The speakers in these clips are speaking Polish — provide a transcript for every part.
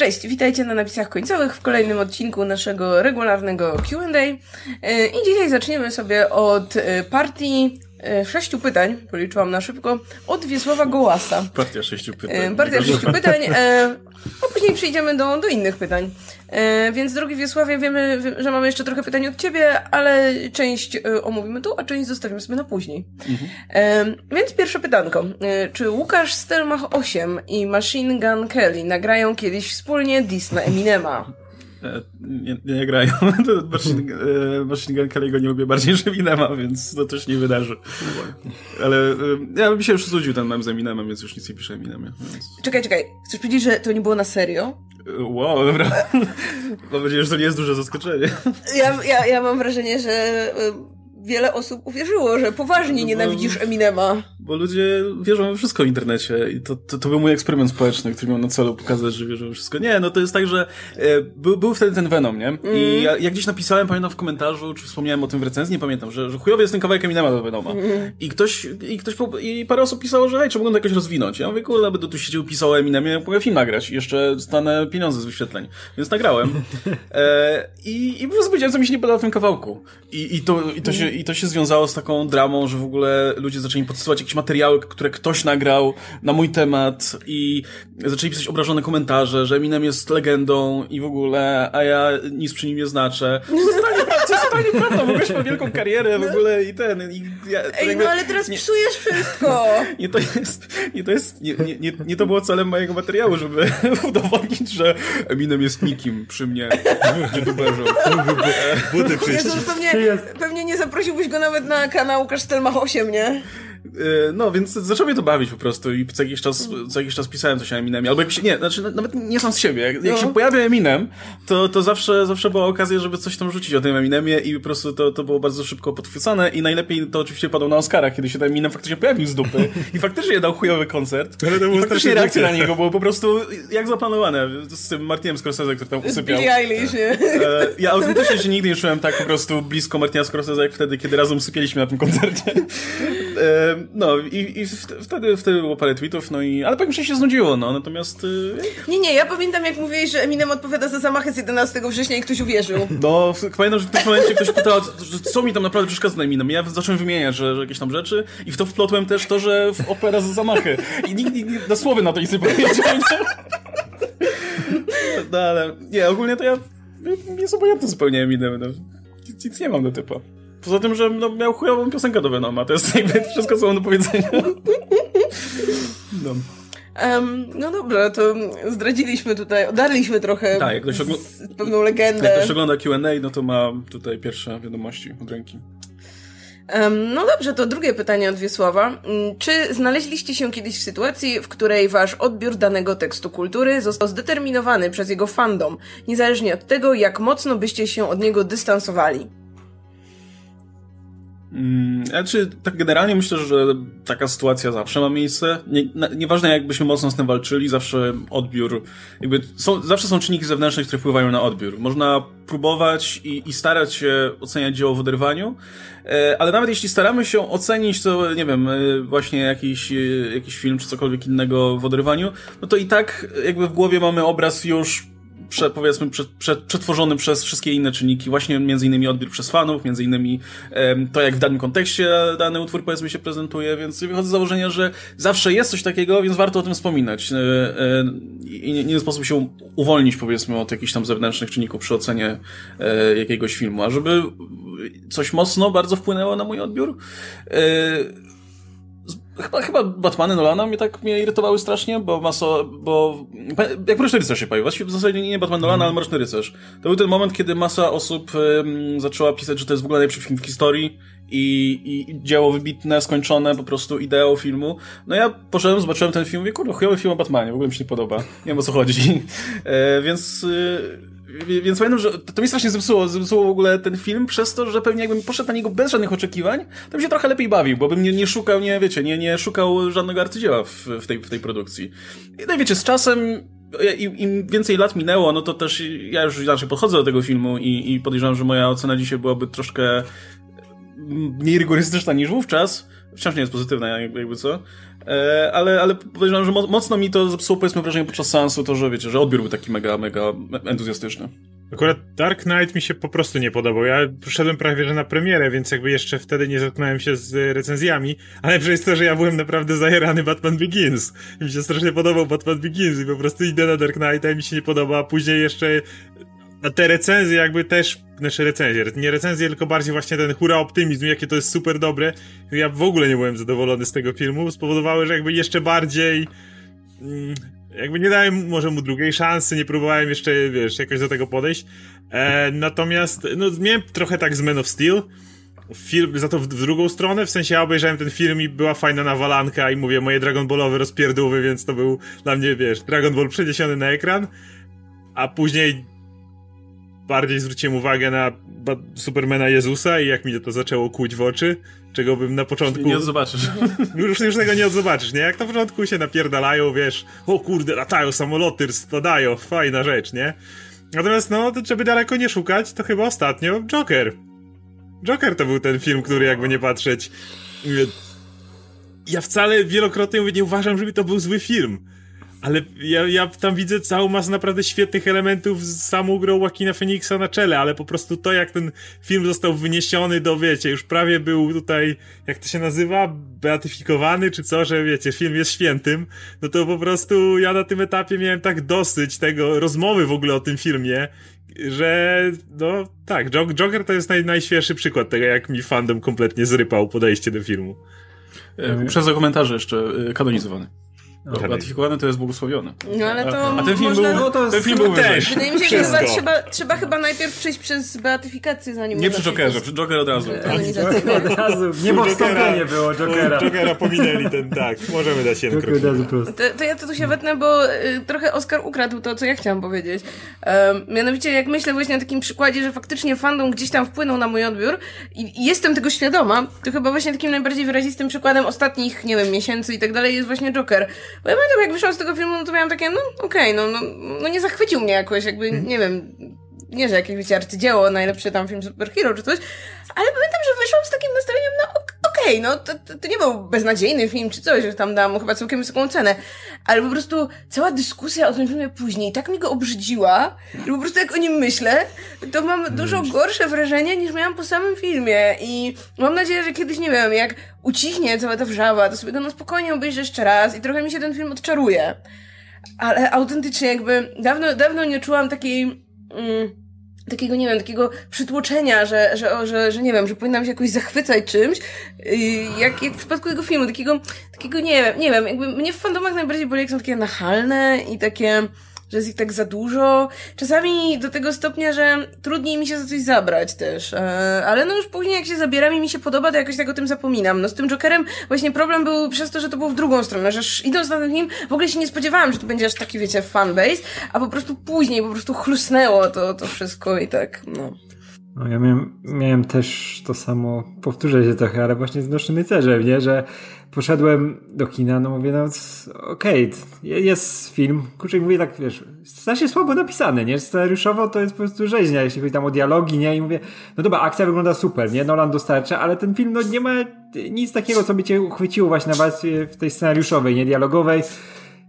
Cześć, witajcie na napisach końcowych w kolejnym odcinku naszego regularnego QA. E, I dzisiaj zaczniemy sobie od e, partii sześciu pytań, policzyłam na szybko, od Wiesława Gołasa. Partia sześciu pytań. Partia sześciu pytań, a później przejdziemy do, do innych pytań. Więc drogi Wiesławie, wiemy, że mamy jeszcze trochę pytań od ciebie, ale część omówimy tu, a część zostawimy sobie na później. Mhm. Więc pierwsze pytanko. Czy Łukasz Stelmach 8 i Machine Gun Kelly nagrają kiedyś wspólnie diss na Eminema? Nie, nie grają. Machine, Machine Gun nie lubię bardziej niż Eminema, więc to też nie wydarzy. Ale ja bym się już znudził ten mem z Eminemem, więc już nic nie piszę Eminemie. Więc... Czekaj, czekaj. Chcesz powiedzieć, że to nie było na serio? Wow, dobra. Mam nadzieję, że to nie jest duże zaskoczenie. Ja, ja, ja mam wrażenie, że wiele osób uwierzyło, że poważnie no nienawidzisz Eminema. Bo ludzie wierzą we wszystko w internecie i to, to, to, był mój eksperyment społeczny, który miał na celu pokazać, że wierzą we wszystko. Nie, no to jest tak, że e, był, był wtedy ten Venom, nie? Mm. I ja, jak gdzieś napisałem, pamiętam w komentarzu, czy wspomniałem o tym w recenzji, nie pamiętam, że, że chujowy jest ten kawałek Eminema do Venoma. Mm. I ktoś, i ktoś, i parę osób pisało, że hej, czy mogą to jakoś rozwinąć? Ja mówię, kurde, będę tu siedział, pisał o Eminemie, mogę film nagrać i jeszcze stanę pieniądze z wyświetleń. Więc nagrałem. E, I, i po prostu powiedziałem, co mi się nie podoba w tym kawałku. I, i, to, i, to się, i to się związało z taką dramą, że w ogóle ludzie zaczęli podsyłać jakieś materiały, które ktoś nagrał na mój temat i zaczęli pisać obrażone komentarze, że Eminem jest legendą i w ogóle, a ja nic przy nim nie znaczę. To jest totalnie, prawda, mogłeś mieć wielką karierę w ogóle i ten. I ja, Ej, jakby, no ale teraz nie, psujesz wszystko! Nie to jest, nie to jest, nie, nie, nie, nie to było celem mojego materiału, żeby udowodnić, że Eminem jest nikim przy mnie, youtuberze. Buty pewnie, pewnie nie zaprosiłbyś go nawet na kanał Kasztelmach 8, nie? E, no, więc zaczęło mnie to bawić po prostu i co jakiś czas, co jakiś czas pisałem coś o Eminemie, albo jak się, nie, znaczy nawet nie sam z siebie, jak, jak no. się pojawia Eminem, to, to zawsze, zawsze była okazja, żeby coś tam rzucić o tym Eminemie i po prostu to, to było bardzo szybko podchwycone i najlepiej to oczywiście padło na Oscarach, kiedy się ten Eminem faktycznie pojawił z dupy i faktycznie dał chujowy koncert. Ale to I faktycznie reakcja na niego było po prostu jak zaplanowane z tym Martinem Scorsese, który tam usypiał. Z Eilish? E, ja autentycznie się nigdy nie czułem tak po prostu blisko Martina Scorsese, jak wtedy, kiedy razem usypialiśmy na tym koncercie. No i, i wtedy, wtedy było parę tweetów, no i, ale potem się znudziło, no, natomiast... Y, nie, nie, ja pamiętam jak mówiłeś, że Eminem odpowiada za zamachy z 11 września i ktoś uwierzył. No, pamiętam, że w tym momencie ktoś pytał, co mi tam naprawdę przeszkadza na Eminem. Ja zacząłem wymieniać, że, że jakieś tam rzeczy i w to wplotłem też to, że opowiada za zamachy. I nikt, nikt na słowy na to nic nie powiedział. No ale, nie, ogólnie to ja jest obojętny zupełnie Eminem, no. Nic, nic nie mam do typa. Poza tym, że no, miał chujową piosenkę do Venoma. To jest jakby wszystko, co mam do powiedzenia. No. Um, no dobra, to zdradziliśmy tutaj, odarliśmy trochę tak, jak ktoś pewną legendę. Jak ktoś ogląda Q&A, no to ma tutaj pierwsze wiadomości od ręki. Um, no dobrze, to drugie pytanie od Wiesława. Mm, czy znaleźliście się kiedyś w sytuacji, w której wasz odbiór danego tekstu kultury został zdeterminowany przez jego fandom, niezależnie od tego, jak mocno byście się od niego dystansowali? Mm, znaczy, tak generalnie myślę, że taka sytuacja zawsze ma miejsce. Nie, nieważne jakbyśmy mocno z tym walczyli, zawsze odbiór, jakby są, zawsze są czynniki zewnętrzne, które wpływają na odbiór. Można próbować i, i starać się oceniać dzieło w oderwaniu, e, ale nawet jeśli staramy się ocenić to, nie wiem, e, właśnie jakiś, e, jakiś film czy cokolwiek innego w oderwaniu, no to i tak jakby w głowie mamy obraz już prze, powiedzmy prze, prze, przetworzony przez wszystkie inne czynniki, właśnie między innymi odbiór przez fanów, między innymi um, to, jak w danym kontekście dany utwór powiedzmy się prezentuje, więc wychodzę z założenia, że zawsze jest coś takiego, więc warto o tym wspominać e, e, i nie, nie sposób się uwolnić powiedzmy od jakichś tam zewnętrznych czynników przy ocenie e, jakiegoś filmu, a żeby coś mocno bardzo wpłynęło na mój odbiór, Chyba, chyba Batmany Nolana mnie tak mnie irytowały strasznie, bo maso, bo jak Mroczny Rycerz się pojawił, właściwie w zasadzie nie Batman Nolana, ale Mroczny Rycerz. To był ten moment, kiedy masa osób um, zaczęła pisać, że to jest w ogóle najlepszy film w historii i, i dzieło wybitne, skończone, po prostu ideą filmu. No ja poszedłem, zobaczyłem ten film i mówię, kurde, chujowy film o Batmanie, w ogóle mi się nie podoba. Nie wiem o co chodzi. E, więc... Y więc pamiętam, że to mi strasznie zepsuło, zepsuło w ogóle ten film przez to, że pewnie jakbym poszedł na niego bez żadnych oczekiwań, to bym się trochę lepiej bawił, bo bym nie, nie szukał, nie wiecie, nie, nie szukał żadnego arcydzieła w, w, tej, w tej produkcji. I no wiecie, z czasem im, więcej lat minęło, no to też ja już inaczej podchodzę do tego filmu i, i podejrzewam, że moja ocena dzisiaj byłaby troszkę mniej rygorystyczna niż wówczas. Wciąż nie jest pozytywna, jakby co. E, ale, ale powiedziałem, że mocno mi to zepsuło, powiedzmy, wrażenie podczas seansu, to, że wiecie, że odbiór był taki mega, mega entuzjastyczny. Akurat Dark Knight mi się po prostu nie podobał. Ja przyszedłem prawie że na premierę, więc jakby jeszcze wtedy nie zetknąłem się z recenzjami, ale przez to, że ja byłem naprawdę zajerany Batman Begins. Mi się strasznie podobał Batman Begins i po prostu idę na Dark Knighta i mi się nie podoba, a później jeszcze a te recenzje jakby też, znaczy recenzje, nie recenzje, tylko bardziej właśnie ten hura optymizm, jakie to jest super dobre. Ja w ogóle nie byłem zadowolony z tego filmu, spowodowały, że jakby jeszcze bardziej mm, jakby nie dałem może mu drugiej szansy, nie próbowałem jeszcze, wiesz, jakoś do tego podejść. E, natomiast, no, miałem trochę tak z Man of Steel. Film, za to w, drugą stronę, w sensie ja obejrzałem ten film i była fajna nawalanka i mówię, moje Dragon Ballowe rozpierdówy, więc to był dla mnie, wiesz, Dragon Ball przeniesiony na ekran, a później bardziej zwróciłem uwagę na Supermana Jezusa i jak mi to zaczęło kłuć w oczy, czego bym na początku... Nie zobaczysz. Już, już tego nie odzobaczysz, nie? Jak na początku się napierdalają, wiesz, o kurde, latają samoloty, spadają, fajna rzecz, nie? Natomiast no, żeby daleko nie szukać, to chyba ostatnio Joker. Joker to był ten film, który jakby nie patrzeć... Ja wcale wielokrotnie mówię, nie uważam, żeby to był zły film ale ja, ja tam widzę całą masę naprawdę świetnych elementów z samą grą Joaquina Phoenixa na czele, ale po prostu to, jak ten film został wyniesiony do, wiecie, już prawie był tutaj, jak to się nazywa, beatyfikowany, czy co, że wiecie, film jest świętym, no to po prostu ja na tym etapie miałem tak dosyć tego, rozmowy w ogóle o tym filmie, że no tak, Joker to jest naj, najświeższy przykład tego, jak mi fandom kompletnie zrypał podejście do filmu. E, przez komentarze jeszcze e, kanonizowany. No, ratyfikowany to jest błogosławiony. No ale to. A, a ten film można... był. No, to ten film był też. Wydaje mi się, że chyba trzeba, trzeba chyba najpierw przejść przez beatyfikację, zanim. Nie przy Jokerze, przy Joker od razu. Od razu. Nie ma wstąpienie było Jokera. Jokera pominęli ten, tak. Możemy dać się krok. To, to ja to tu się wetnę, bo y, trochę Oscar ukradł to, co ja chciałam powiedzieć. Um, mianowicie, jak myślę właśnie o takim przykładzie, że faktycznie fandom gdzieś tam wpłynął na mój odbiór i, i jestem tego świadoma, to chyba właśnie takim najbardziej wyrazistym przykładem ostatnich, nie wiem, miesięcy i tak dalej jest właśnie Joker. Bo ja pamiętam, jak wyszłam z tego filmu, no to miałam takie, no okej, okay, no, no, no nie zachwycił mnie jakoś, jakby, hmm. nie wiem, nie, że jakieś, wiecie, arcydzieło, najlepszy tam film superhero czy coś, ale pamiętam, że wyszłam z takim nastawieniem, no okej, okay, no to, to, to, nie był beznadziejny film czy coś, że tam mu chyba całkiem wysoką cenę, ale po prostu cała dyskusja o tym filmie później tak mi go obrzydziła, że po prostu jak o nim myślę, to mam dużo gorsze wrażenie niż miałam po samym filmie i mam nadzieję, że kiedyś, nie wiem, jak ucichnie cała ta wrzawa, to sobie go no spokojnie obejrzę jeszcze raz i trochę mi się ten film odczaruje. Ale autentycznie jakby dawno, dawno nie czułam takiej... Mm, takiego, nie wiem, takiego przytłoczenia, że, że, że, że nie wiem, że powinnam się jakoś zachwycać czymś, jak, jak w przypadku tego filmu, takiego, takiego nie wiem, nie wiem, jakby mnie w fandomach najbardziej boli, jak są takie nachalne i takie, że jest ich tak za dużo. Czasami do tego stopnia, że trudniej mi się za coś zabrać też. E, ale no już później jak się zabieram i mi się podoba, to jakoś tak o tym zapominam. No z tym Jokerem właśnie problem był przez to, że to było w drugą stronę, że idąc na ten film w ogóle się nie spodziewałam, że to będzie aż taki, wiecie, fanbase, a po prostu później po prostu chrusnęło to, to wszystko i tak, no. No ja miałem, miałem też to samo, powtórzę się trochę, ale właśnie z Nosznym Rycerzem, nie? Że poszedłem do kina, no mówię, no okej, okay, jest film, kurczę, mówię tak, wiesz, strasznie słabo napisany, nie? Scenariuszowo to jest po prostu rzeźnia, jeśli chodzi tam o dialogi, nie? I mówię, no dobra, akcja wygląda super, nie? Nolan dostarcza, ale ten film, no nie ma nic takiego, co by cię uchwyciło właśnie na warstwie w tej scenariuszowej, nie? Dialogowej.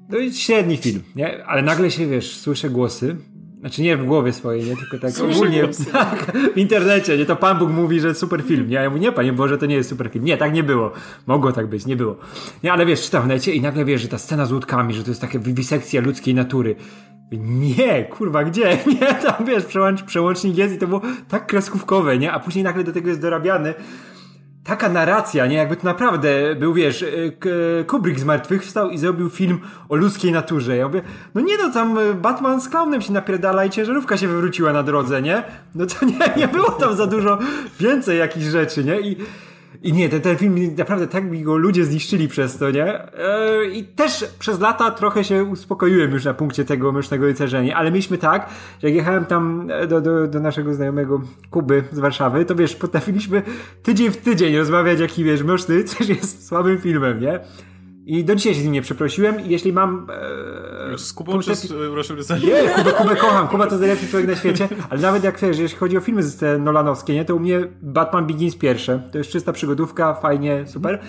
No i średni film, nie? Ale nagle się, wiesz, słyszę głosy, znaczy nie w głowie swojej, nie? Tylko tak Słyszę ogólnie tak, w internecie, nie? To Pan Bóg mówi, że super film. Nie? Ja mówię, nie Panie Boże, to nie jest super film. Nie, tak nie było. Mogło tak być, nie było. Nie, ale wiesz, czytam w necie i nagle wiesz, że ta scena z łódkami, że to jest taka wisekcja ludzkiej natury. Nie, kurwa, gdzie? Nie, tam wiesz, przełącz, przełącznik jest i to było tak kreskówkowe, nie? A później nagle do tego jest dorabiany taka narracja, nie? Jakby to naprawdę był, wiesz, e, Kubrick zmartwychwstał i zrobił film o ludzkiej naturze. Ja mówię, no nie no, tam e, Batman z klaunem się napierdala i ciężarówka się wywróciła na drodze, nie? No to nie, nie było tam za dużo więcej jakichś rzeczy, nie? I i nie, ten, ten film naprawdę tak mi go ludzie zniszczyli przez to, nie? Yy, I też przez lata trochę się uspokoiłem już na punkcie tego mysznego rycerzenia, ale mieliśmy tak, że jak jechałem tam e, do, do, do naszego znajomego Kuby z Warszawy, to wiesz, potrafiliśmy tydzień w tydzień rozmawiać, jaki wiesz, myszny rycerz jest słabym filmem, nie? I do dzisiaj się z nim nie przeprosiłem. I jeśli mam... E, z Kubą czy z Russell Nie, Kubę, Kubę kocham. Kuba to jest najlepszy człowiek na świecie. Ale nawet jak wiesz, jeśli chodzi o filmy z Nolanowskie, nie, to u mnie Batman Begins pierwsze. To jest czysta przygodówka, fajnie, super.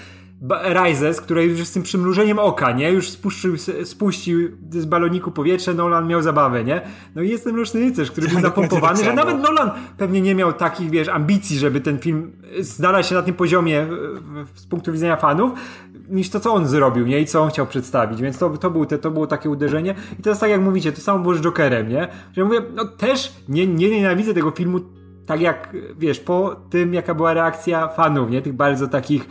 Rises, które już z tym przymrużeniem oka, nie? Już spuścił, spuścił z baloniku powietrze, Nolan miał zabawę, nie? No i jest ten Mroczny Rycerz, który był napompowany, że nawet Nolan pewnie nie miał takich, wiesz, ambicji, żeby ten film znalazł się na tym poziomie z punktu widzenia fanów, niż to, co on zrobił, nie? I co on chciał przedstawić, więc to, to, był te, to było takie uderzenie. I teraz tak jak mówicie, to samo było z Jokerem, nie? Że ja mówię, no też nie, nie nienawidzę tego filmu tak jak, wiesz, po tym, jaka była reakcja fanów, nie? Tych bardzo takich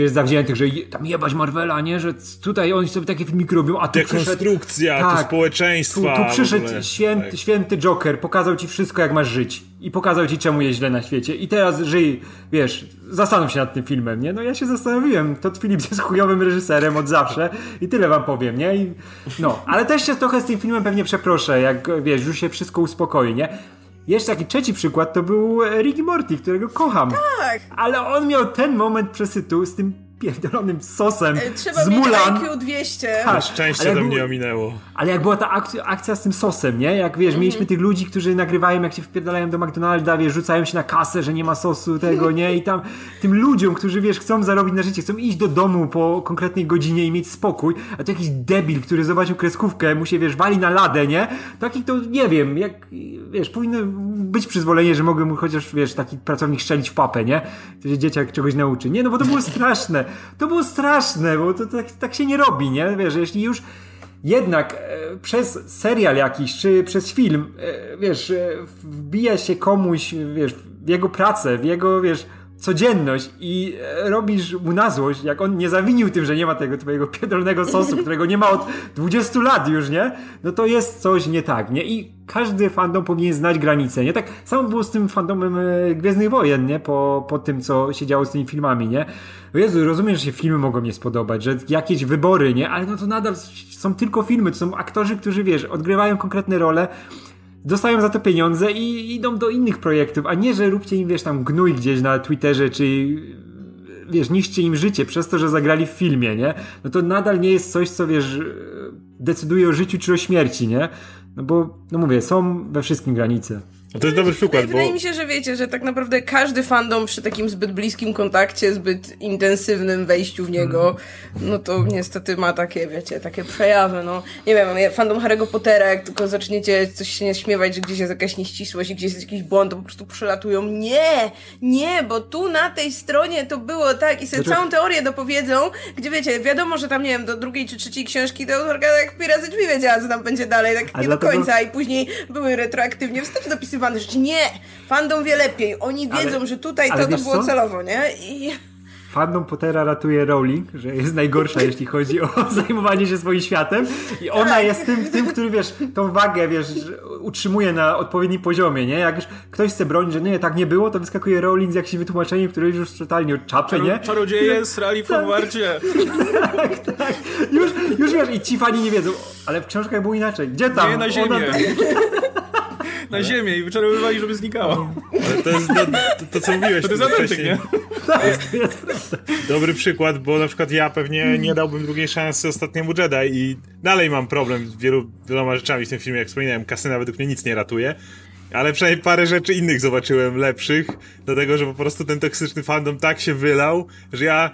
wiesz, zawziętych, że tam jebać Marvela, nie? Że tutaj oni sobie takie filmiki robią, a tu Dekonstrukcja, przyszedł... Tak, społeczeństwa. Tu, tu przyszedł święty, tak. święty Joker, pokazał ci wszystko, jak masz żyć. I pokazał ci, czemu jest źle na świecie. I teraz żyj, wiesz, zastanów się nad tym filmem, nie? No ja się zastanowiłem. Todd Phillips jest chujowym reżyserem od zawsze i tyle wam powiem, nie? I, no, ale też się trochę z tym filmem pewnie przeproszę, jak, wiesz, już się wszystko uspokoi, nie? Jeszcze taki trzeci przykład to był Ricky Morty, którego kocham. Tak. Ale on miał ten moment przesytu z tym pierdolonym sosem e, Trzeba z mieć Mulan. IQ 200. Tak, szczęście to mnie ominęło. Ale jak była ta akcja, akcja z tym sosem, nie? Jak wiesz, -hmm. mieliśmy tych ludzi, którzy nagrywają, jak się wpierdalają do McDonalda, wiesz, rzucają się na kasę, że nie ma sosu tego, nie? I tam tym ludziom, którzy wiesz, chcą zarobić na życie, chcą iść do domu po konkretnej godzinie i mieć spokój, a to jakiś debil, który zobaczył kreskówkę, mu się, wiesz, wali na ladę, nie? Takich to nie wiem, jak wiesz, powinno być przyzwolenie, że mogę mu chociaż, wiesz, taki pracownik strzelić w papę, nie? To się dzieciak czegoś nauczy. Nie, no bo to było straszne. To było straszne, bo to tak, tak się nie robi, nie? Wiesz, jeśli już jednak e, przez serial jakiś, czy przez film, e, wiesz, e, wbija się komuś, wiesz, w jego pracę, w jego, wiesz, codzienność i e, robisz mu na złość, jak on nie zawinił tym, że nie ma tego twojego pierdolnego sosu, którego nie ma od 20 lat już, nie? No to jest coś nie tak, nie? I każdy fandom powinien znać granice, nie? Tak samo było z tym fandomem e, Gwiezdnych Wojen, nie? Po, po tym, co się działo z tymi filmami, nie? O Jezu, rozumiem, że się filmy mogą nie spodobać, że jakieś wybory, nie? Ale no to nadal są tylko filmy, to są aktorzy, którzy, wiesz, odgrywają konkretne role, dostają za to pieniądze i idą do innych projektów, a nie, że róbcie im, wiesz, tam gnój gdzieś na Twitterze, czy wiesz, niszcie im życie przez to, że zagrali w filmie, nie? No to nadal nie jest coś, co, wiesz, decyduje o życiu czy o śmierci, nie? No bo, no mówię, są we wszystkim granice. No to jest dobry przykład, Wydaje bo... mi się, że wiecie, że tak naprawdę każdy fandom przy takim zbyt bliskim kontakcie, zbyt intensywnym wejściu w niego, mm. no to niestety ma takie, wiecie, takie przejawy, no. Nie wiem, fandom Harry'ego Pottera, jak tylko zaczniecie coś się nie śmiewać, że gdzieś jest jakaś nieścisłość i gdzieś jest jakiś błąd, to po prostu przylatują. Nie! Nie, bo tu na tej stronie to było tak i sobie znaczy... całą teorię dopowiedzą, gdzie wiecie, wiadomo, że tam, nie wiem, do drugiej czy trzeciej książki to autorka jak pirazy drzwi wiedziała, co tam będzie dalej, tak nie do końca i później były retroaktywnie wstecz dopisywane że nie, fandom wie lepiej, oni wiedzą, ale, że tutaj to, to było co? celowo, nie? I... Fandom Pottera ratuje Rowling, że jest najgorsza, jeśli chodzi o zajmowanie się swoim światem. I ona tak. jest tym, tym, który, wiesz, tą wagę, wiesz, utrzymuje na odpowiednim poziomie, nie? Jak już ktoś chce bronić, że nie, tak nie było, to wyskakuje Rowling z jakimś wytłumaczeniem, które już totalnie odczapie, nie? Czarodzieje srali w Hogwarcie. tak, tak. Już, już wiesz, i ci fani nie wiedzą, ale w książkach było inaczej. Gdzie tam? Nie, na ziemię. Ona na ziemię i wyczarowywali, żeby znikało. Ale to jest do, to, to, co mówiłeś. To jest authentyk, nie? Tak, jest dobry przykład, bo na przykład ja pewnie nie dałbym drugiej szansy ostatniemu Jedi i dalej mam problem z wielu, wieloma rzeczami w tym filmie, jak wspominałem, kasyna według mnie nic nie ratuje. Ale przynajmniej parę rzeczy innych zobaczyłem lepszych, dlatego że po prostu ten toksyczny fandom tak się wylał, że ja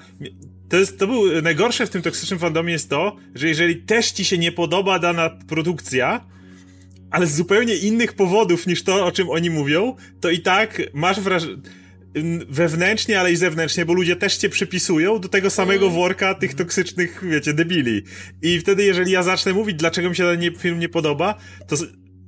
to, jest, to był najgorsze w tym toksycznym fandomie jest to, że jeżeli też ci się nie podoba dana produkcja, ale z zupełnie innych powodów niż to, o czym oni mówią, to i tak masz wrażenie wewnętrznie, ale i zewnętrznie, bo ludzie też cię przypisują do tego samego mm. worka tych toksycznych, wiecie, debili. I wtedy, jeżeli ja zacznę mówić, dlaczego mi się ten film nie podoba, to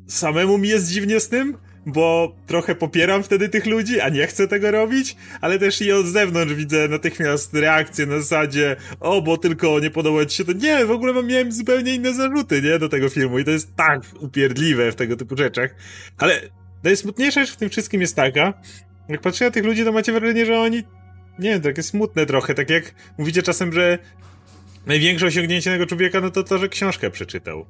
samemu mi jest dziwnie z tym, bo trochę popieram wtedy tych ludzi, a nie chcę tego robić, ale też i od zewnątrz widzę natychmiast reakcję na zasadzie, o, bo tylko nie podoba ci się to. Nie, w ogóle miałem zupełnie inne zarzuty, nie, do tego filmu i to jest tak upierdliwe w tego typu rzeczach. Ale najsmutniejsza rzecz w tym wszystkim jest taka, jak patrzę na tych ludzi, to macie wrażenie, że oni, nie wiem, takie smutne trochę, tak jak mówicie czasem, że największe osiągnięcie tego człowieka, no to to, że książkę przeczytał.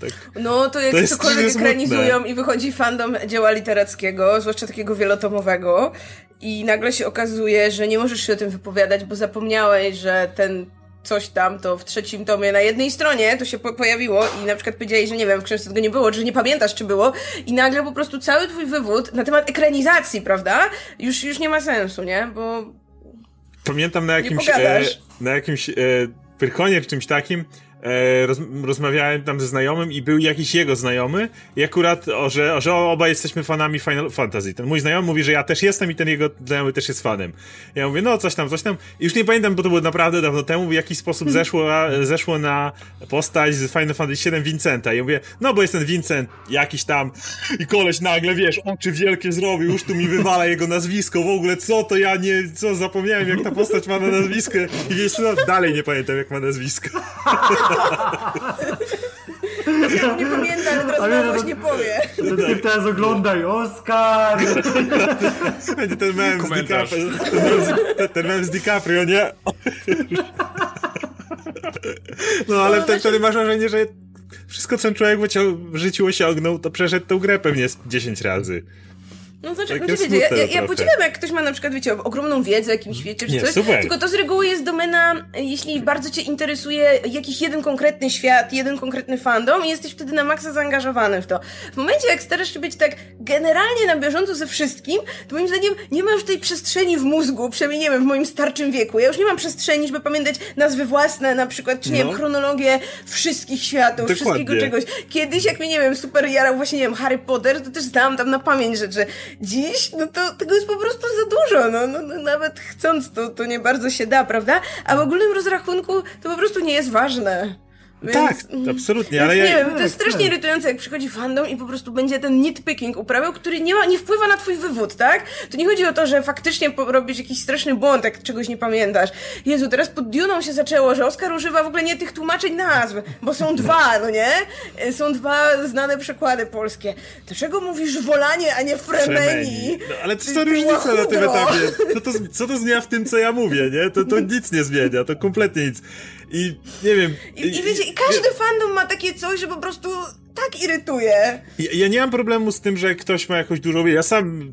Tak, no to jak to cokolwiek ekranizują i wychodzi fandom dzieła literackiego, zwłaszcza takiego wielotomowego i nagle się okazuje, że nie możesz się o tym wypowiadać, bo zapomniałeś, że ten coś tam, to w trzecim tomie na jednej stronie to się po pojawiło i na przykład powiedzieli, że nie wiem, w książce tego nie było, że nie pamiętasz, czy było i nagle po prostu cały twój wywód na temat ekranizacji, prawda, już, już nie ma sensu, nie? Bo Pamiętam na jakimś, e, na jakimś e, Pyrkonie czy czymś takim, roz, rozmawiałem tam ze znajomym i był jakiś jego znajomy i akurat, o, że, że oba jesteśmy fanami Final Fantasy. Ten mój znajomy mówi, że ja też jestem i ten jego znajomy też jest fanem. Ja mówię, no coś tam, coś tam. I już nie pamiętam, bo to było naprawdę dawno temu, w jakiś sposób Hmm. zeszło, zeszło na postać z Final Fantasy VII Vincenta. I mówię, no bo jest ten Vincent, jakiś tam i koleś nagle, wiesz, oczy wielkie zrobił, już tu mi wywala jego nazwisko, w ogóle co to ja nie, co zapomniałem jak ta postać ma na nazwisko i wiesz, no, dalej nie pamiętam jak ma nazwisko. ja nie pamiętam, ale teraz Ale no- właśnie powie. Ten typ teraz oglądaj, Oskar! Będzie ten mem z. DiCaprio, ten mem z, ten- ten mem z DiCaprio, nie? No ale wtedy, wtedy masz wrażenie, że wszystko co człowiek w życiu osiągnął, to przeszedł tę grę pewnie z 10 razy. No znaczy, Takie znaczy wiecie, ja, ja, ja podzielam, jak ktoś ma na przykład, wiecie, ogromną wiedzę o jakimś świecie czy Nie, coś, super. tylko to z reguły jest domena, jeśli bardzo cię interesuje jakiś jeden konkretny świat, jeden konkretny fandom i jesteś wtedy na maksa zaangażowany w to. W momencie, jak starasz się być tak generalnie na bieżąco ze wszystkim, to moim zdaniem nie ma już tej przestrzeni w mózgu, przynajmniej nie wiem, w moim starczym wieku. Ja już nie mam przestrzeni, żeby pamiętać nazwy własne, na przykład, czy nie No. wiem, chronologię wszystkich światów, Dokładnie. wszystkiego czegoś. Kiedyś, jak mnie, nie wiem, super jarał właśnie, nie wiem, Harry Potter, to też znałam tam na pamięć rzeczy. Dziś, no to tego jest po prostu za dużo, no, no, no nawet chcąc to, to nie bardzo się da, prawda? A w ogólnym rozrachunku to po prostu nie jest ważne. Więc, Tak, absolutnie, ale nie ja... wiem, to jest Tak, strasznie tak. irytujące, jak przychodzi fandom i po prostu będzie ten nitpicking uprawiał, który nie ma, nie wpływa na twój wywód, tak? To nie chodzi o to, że faktycznie robisz jakiś straszny błąd, jak czegoś nie pamiętasz. Jezu, teraz pod Duną się zaczęło, że Oskar używa w ogóle nie tych tłumaczeń nazw, bo są dwa, no nie? E, Są dwa znane przekłady polskie. Dlaczego mówisz wolanie, a nie fremeni? No, ale co ty różnica na tym etapie? Co to, co to zmienia w tym, co ja mówię, nie? To, to nic nie zmienia, to kompletnie nic. I nie wiem... I, I wiecie, i każdy fandom ma takie coś, że po prostu tak irytuje. Ja, ja nie mam problemu z tym, że ktoś ma jakąś dużą wiedzę. Ja sam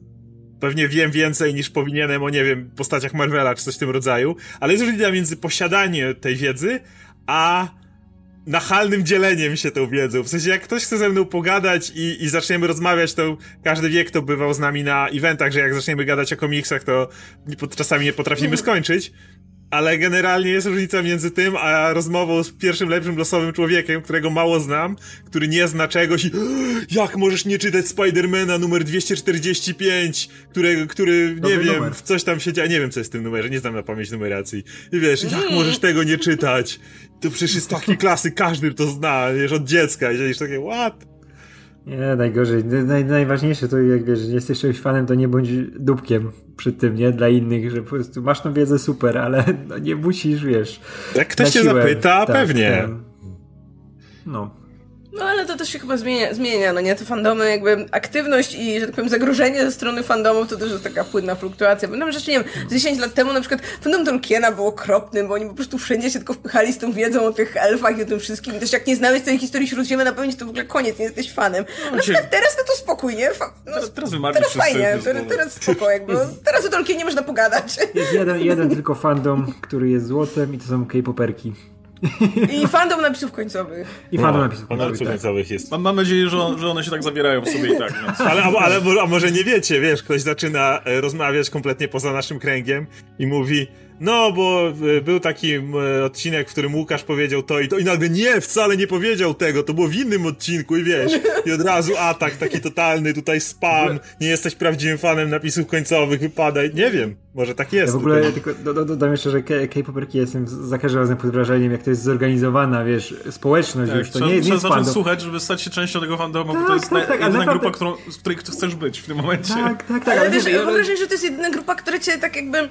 pewnie wiem więcej niż powinienem o, nie wiem, postaciach Marvela czy coś w tym rodzaju, ale jest różnica między posiadaniem tej wiedzy, a nachalnym dzieleniem się tą wiedzą. W sensie, jak ktoś chce ze mną pogadać i, i zaczniemy rozmawiać, to każdy wie, kto bywał z nami na eventach, że jak zaczniemy gadać o komiksach, to czasami nie potrafimy skończyć. Ale generalnie jest różnica między tym, a rozmową z pierwszym lepszym losowym człowiekiem, którego mało znam, który nie zna czegoś i jak możesz nie czytać Spidermana numer 245, którego, który, nie Dobry wiem, numer. w coś tam się dzieje, nie wiem co jest w tym numerze, nie znam na pamięć numeracji. I wiesz, jak możesz tego nie czytać? To przecież jest taki klasy, każdy to zna, wiesz, od dziecka i siedzisz takie, what? Nie, najgorzej. Naj, najważniejsze to jak wiesz, jesteś czegoś fanem, to nie bądź dupkiem przy tym, nie? Dla innych, że po prostu masz tą wiedzę super, ale no nie musisz, wiesz. Jak ktoś siłę. zapyta, Tak, pewnie. tam. No. No ale to też się chyba zmienia, zmienia, no nie? Te fandomy, jakby aktywność i, że tak powiem, zagrożenie ze strony fandomów to też jest taka płynna fluktuacja. Pamiętam, że jeszcze, nie wiem, z 10 lat temu na przykład fandom Tolkiena był okropnym, bo oni po prostu wszędzie się tylko wpychali z tą wiedzą o tych elfach i o tym wszystkim. I też jak nie znałeś tej historii Śródziemia na pamięć, to w ogóle koniec, nie jesteś fanem. A na przykład teraz to, to spokój, nie? Fa- no, Teraz- teraz Teraz fajnie, teraz, teraz spoko, jakby. Teraz o Tolkienie można pogadać. Jest jeden, jeden tylko fandom, który jest złotem i to są K-poperki. I fandom napisów końcowych. I fandom napisów Ona końcowych, tak. końcowych jest. Mam, mam nadzieję, że, że one się tak zawierają w sobie i tak, więc... Ale, a, ale a może nie wiecie, wiesz, ktoś zaczyna e, rozmawiać kompletnie poza naszym kręgiem i mówi, no bo e, był taki odcinek, w którym Łukasz powiedział to i to i nagle nie, wcale nie powiedział tego, to było w innym odcinku i wiesz, i od razu atak taki totalny, tutaj spam, nie jesteś prawdziwym fanem napisów końcowych, wypadaj, nie wiem, może tak jest. Ja w ogóle tylko- tylko do, do, dodam jeszcze, że K- K-poperki jestem za każdym razem pod wrażeniem, jak to jest zorganizowana, wiesz, społeczność Tak, już, to trzeba, nie, nie trzeba jest zacząć słuchać, żeby stać się częścią tego fandomu, bo Tak, to jest tak, tak, ale jedyna grupa, którą, w której chcesz być w tym momencie. Tak, tak, tak. Ale ale też wiesz, mam wrażenie, że to jest jedyna grupa, która cię tak jakby yy,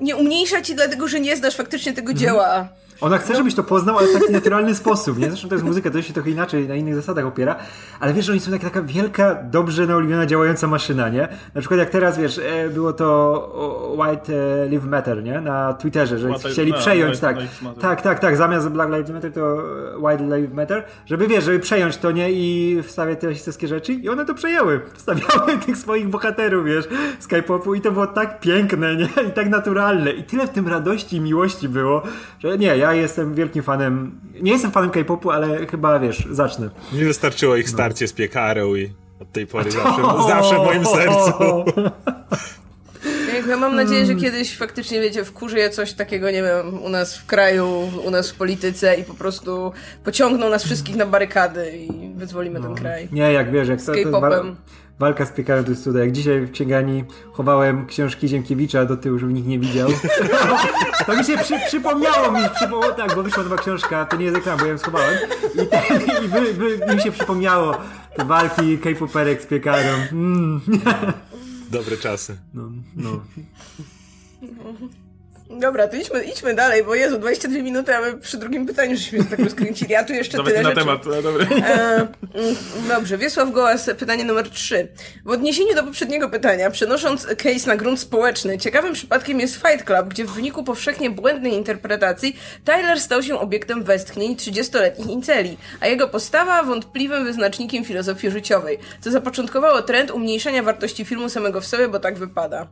nie umniejsza ci dlatego, że nie znasz faktycznie tego Mhm. dzieła. Ona chce, żebyś to poznał, ale w taki naturalny sposób, nie? Zresztą to jest muzyka, to się trochę inaczej, na innych zasadach opiera, ale wiesz, że oni są taka, taka wielka, dobrze naoliwiona, działająca maszyna, nie? Na przykład jak teraz, wiesz, e, było to White e, Live Matter, nie? Na Twitterze, że White- chcieli no, przejąć, tak, tak, tak, tak, zamiast Black Lives Matter to e, White Lives Matter, żeby, wiesz, żeby przejąć to, nie? I wstawiać te rasistowskie rzeczy i one to przejęły. Wstawiały tych swoich bohaterów, wiesz, z K-popu i to było tak piękne, nie? I tak naturalne i tyle w tym radości i miłości było, że nie, ja jestem wielkim fanem, nie jestem fanem K-popu, ale chyba, wiesz, zacznę. Mi wystarczyło ich starcie z piekarą i od tej pory zawsze, zawsze w moim sercu. Ja mam nadzieję, że kiedyś faktycznie, wiecie, wkurzy coś takiego, nie wiem, u nas w kraju, u nas w polityce i po prostu pociągną nas wszystkich na barykady i wyzwolimy ten kraj. Nie, jak wiesz, jak Z to, to K-popem. Walka z piekarem to jest cuda. Jak dzisiaj w księgani chowałem książki Ziemkiewicza do tyłu, żeby nikt nie widział. to mi się przy, przypomniało mi, przypomniało, tak, bo wyszła nowa książka, to nie jest ekran, bo ja ją schowałem. I, ten, i wy, wy, mi się przypomniało te walki K-poperek z piekarem. Mm. Dobre czasy. No, no. Dobra, to idźmy, idźmy dalej, bo Jezu, 22 minuty, a my przy drugim pytaniu żeśmy się tak rozkręcili, a tu jeszcze Nawet tyle na rzeczy. temat, no, dobry. E, mm, dobrze, Wiesław Gołas, pytanie numer 3. W odniesieniu do poprzedniego pytania, przenosząc case na grunt społeczny, ciekawym przypadkiem jest Fight Club, gdzie w wyniku powszechnie błędnej interpretacji Tyler stał się obiektem westchnień 30-letnich inceli, a jego postawa wątpliwym wyznacznikiem filozofii życiowej, co zapoczątkowało trend umniejszania wartości filmu samego w sobie, bo tak wypada.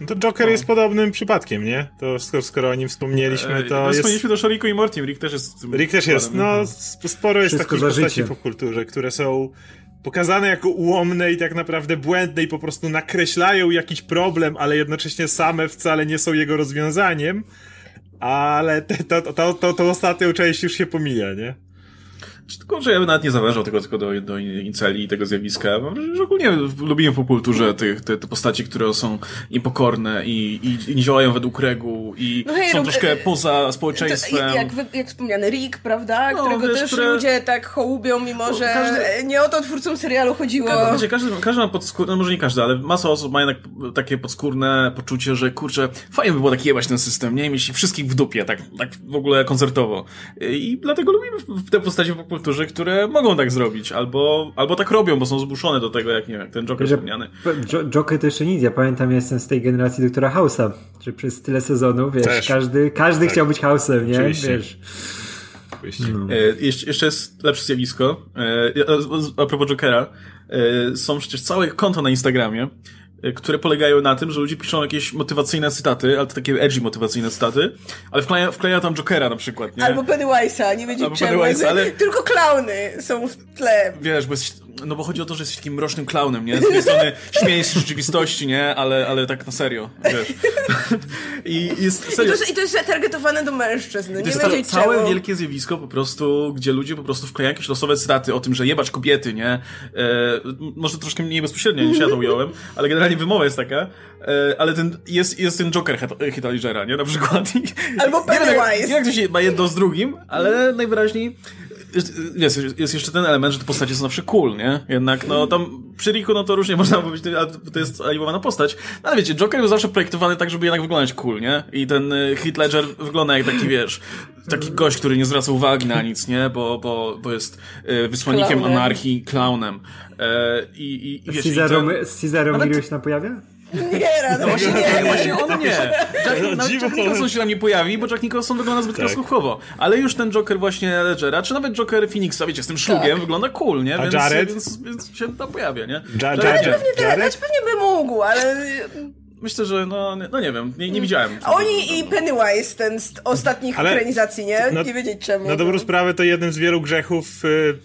No to Joker jest podobnym przypadkiem, nie? To skoro, skoro o nim wspomnieliśmy, to no, jest... Wspomnieliśmy też o Riku i Mortim. Rick też jest... Rick też jest, no sp- sporo jest Wszystko takich postaci życie. w popkulturze, które są pokazane jako ułomne i tak naprawdę błędne i po prostu nakreślają jakiś problem, ale jednocześnie same wcale nie są jego rozwiązaniem, ale te, to, to, to, to ostatnią część już się pomija, nie? Tylko, że ja bym nawet nie zawężał tego tylko do, do inceli i tego zjawiska. Że ogólnie lubiłem w popkulturze tych, te, te postaci, które są niepokorne i, i, i nie działają według reguł i No hej, są no, troszkę e, poza społeczeństwem. jak, jak wspomniany Rick, prawda? No, Którego wiesz, też które- ludzie tak hołubią, mimo że każdy- nie o to twórcom serialu chodziło. Ka- Wiecie, każdy, każdy ma podskórne, no może nie każdy, ale masa osób ma jednak takie podskórne poczucie, że kurczę, fajnie by było tak jebać ten system, nie? Mieć wszystkich w dupie, tak, tak w ogóle koncertowo. I dlatego lubimy te postacie w popkulturze, które mogą tak zrobić, albo, albo tak robią, bo są zmuszone do tego, jak nie wiem, ten Joker wspomniany. Jo- Joker to jeszcze nic. Ja pamiętam, ja jestem z tej generacji doktora House'a, że przez tyle sezonów, wiesz, Też. każdy, każdy Tak. chciał być House'em, nie? Oczywiście. Wiesz. Oczywiście. E, jeszcze, jest lepsze zjawisko. E, a, a propos Jokera. E, są przecież całe konta na Instagramie, które polegają na tym, że ludzie piszą jakieś motywacyjne cytaty, ale to takie edgy motywacyjne cytaty, ale wkleja, wkleja tam Jokera na przykład, nie? Albo Pennywise'a, nie będzie czemu. Ale- Tylko klauny są w tle. Wiesz, bo jesteś, no bo chodzi o to, że jesteś takim mrocznym klaunem, nie? Z jednej strony śmiejesz się z rzeczywistości, nie? Ale, ale tak na serio, wiesz. I jest I to, serio. jest, I to jest zatargetowane do mężczyzn. To Nie jest ca- całe czemu. wielkie zjawisko po prostu, gdzie ludzie po prostu wklejają jakieś losowe cytaty o tym, że jebać kobiety, nie? E, może troszkę mniej bezpośrednio niż ja to ująłem, ale generalnie wymowa jest taka. E, ale ten, jest, jest ten Joker Ledgera, nie? Na przykład. Albo nie wiem, jak- Pennywise. Nie wiem, jak to się ma jedno z drugim, ale najwyraźniej jest, jest, jest jeszcze ten element, że te postacie są zawsze cool, nie? Jednak, no tam przy Riku, no to różnie można powiedzieć, ale to jest animowana postać. No, ale wiecie, Joker był zawsze projektowany tak, żeby jednak wyglądać cool, nie? I ten y, Heath Ledger wygląda jak taki, wiesz, taki gość, który nie zwraca uwagi na nic, nie? Bo, bo, bo jest y, wysłannikiem Klaunem. anarchii, klaunem. E, I, i, i wiesz, Cesar, ten- się tam pojawia? Nie, rano, właśnie Nie, nie. właśnie on nie. Jack, No, nawet Jack Nicholson się tam nie pojawi, bo Jack Nicholson wygląda zbyt Tak. krasnoluchowo. Ale już ten Joker właśnie Ledgera, czy nawet Joker Phoenixa, wiecie, z tym szlugiem Tak. wygląda cool, nie? A Więc, Jared? Więc, więc się tam pojawia, nie? Ja- Jared- Jared- Pewnie Jared? znaczy pewnie by mógł, ale Myślę, że no, nie- no nie wiem, nie, nie widziałem. oni i Pennywise, ten z ostatnich Ale- ekranizacji, nie? no- nie wiedzieć czemu. Na dobrą sprawę to jednym z wielu grzechów y,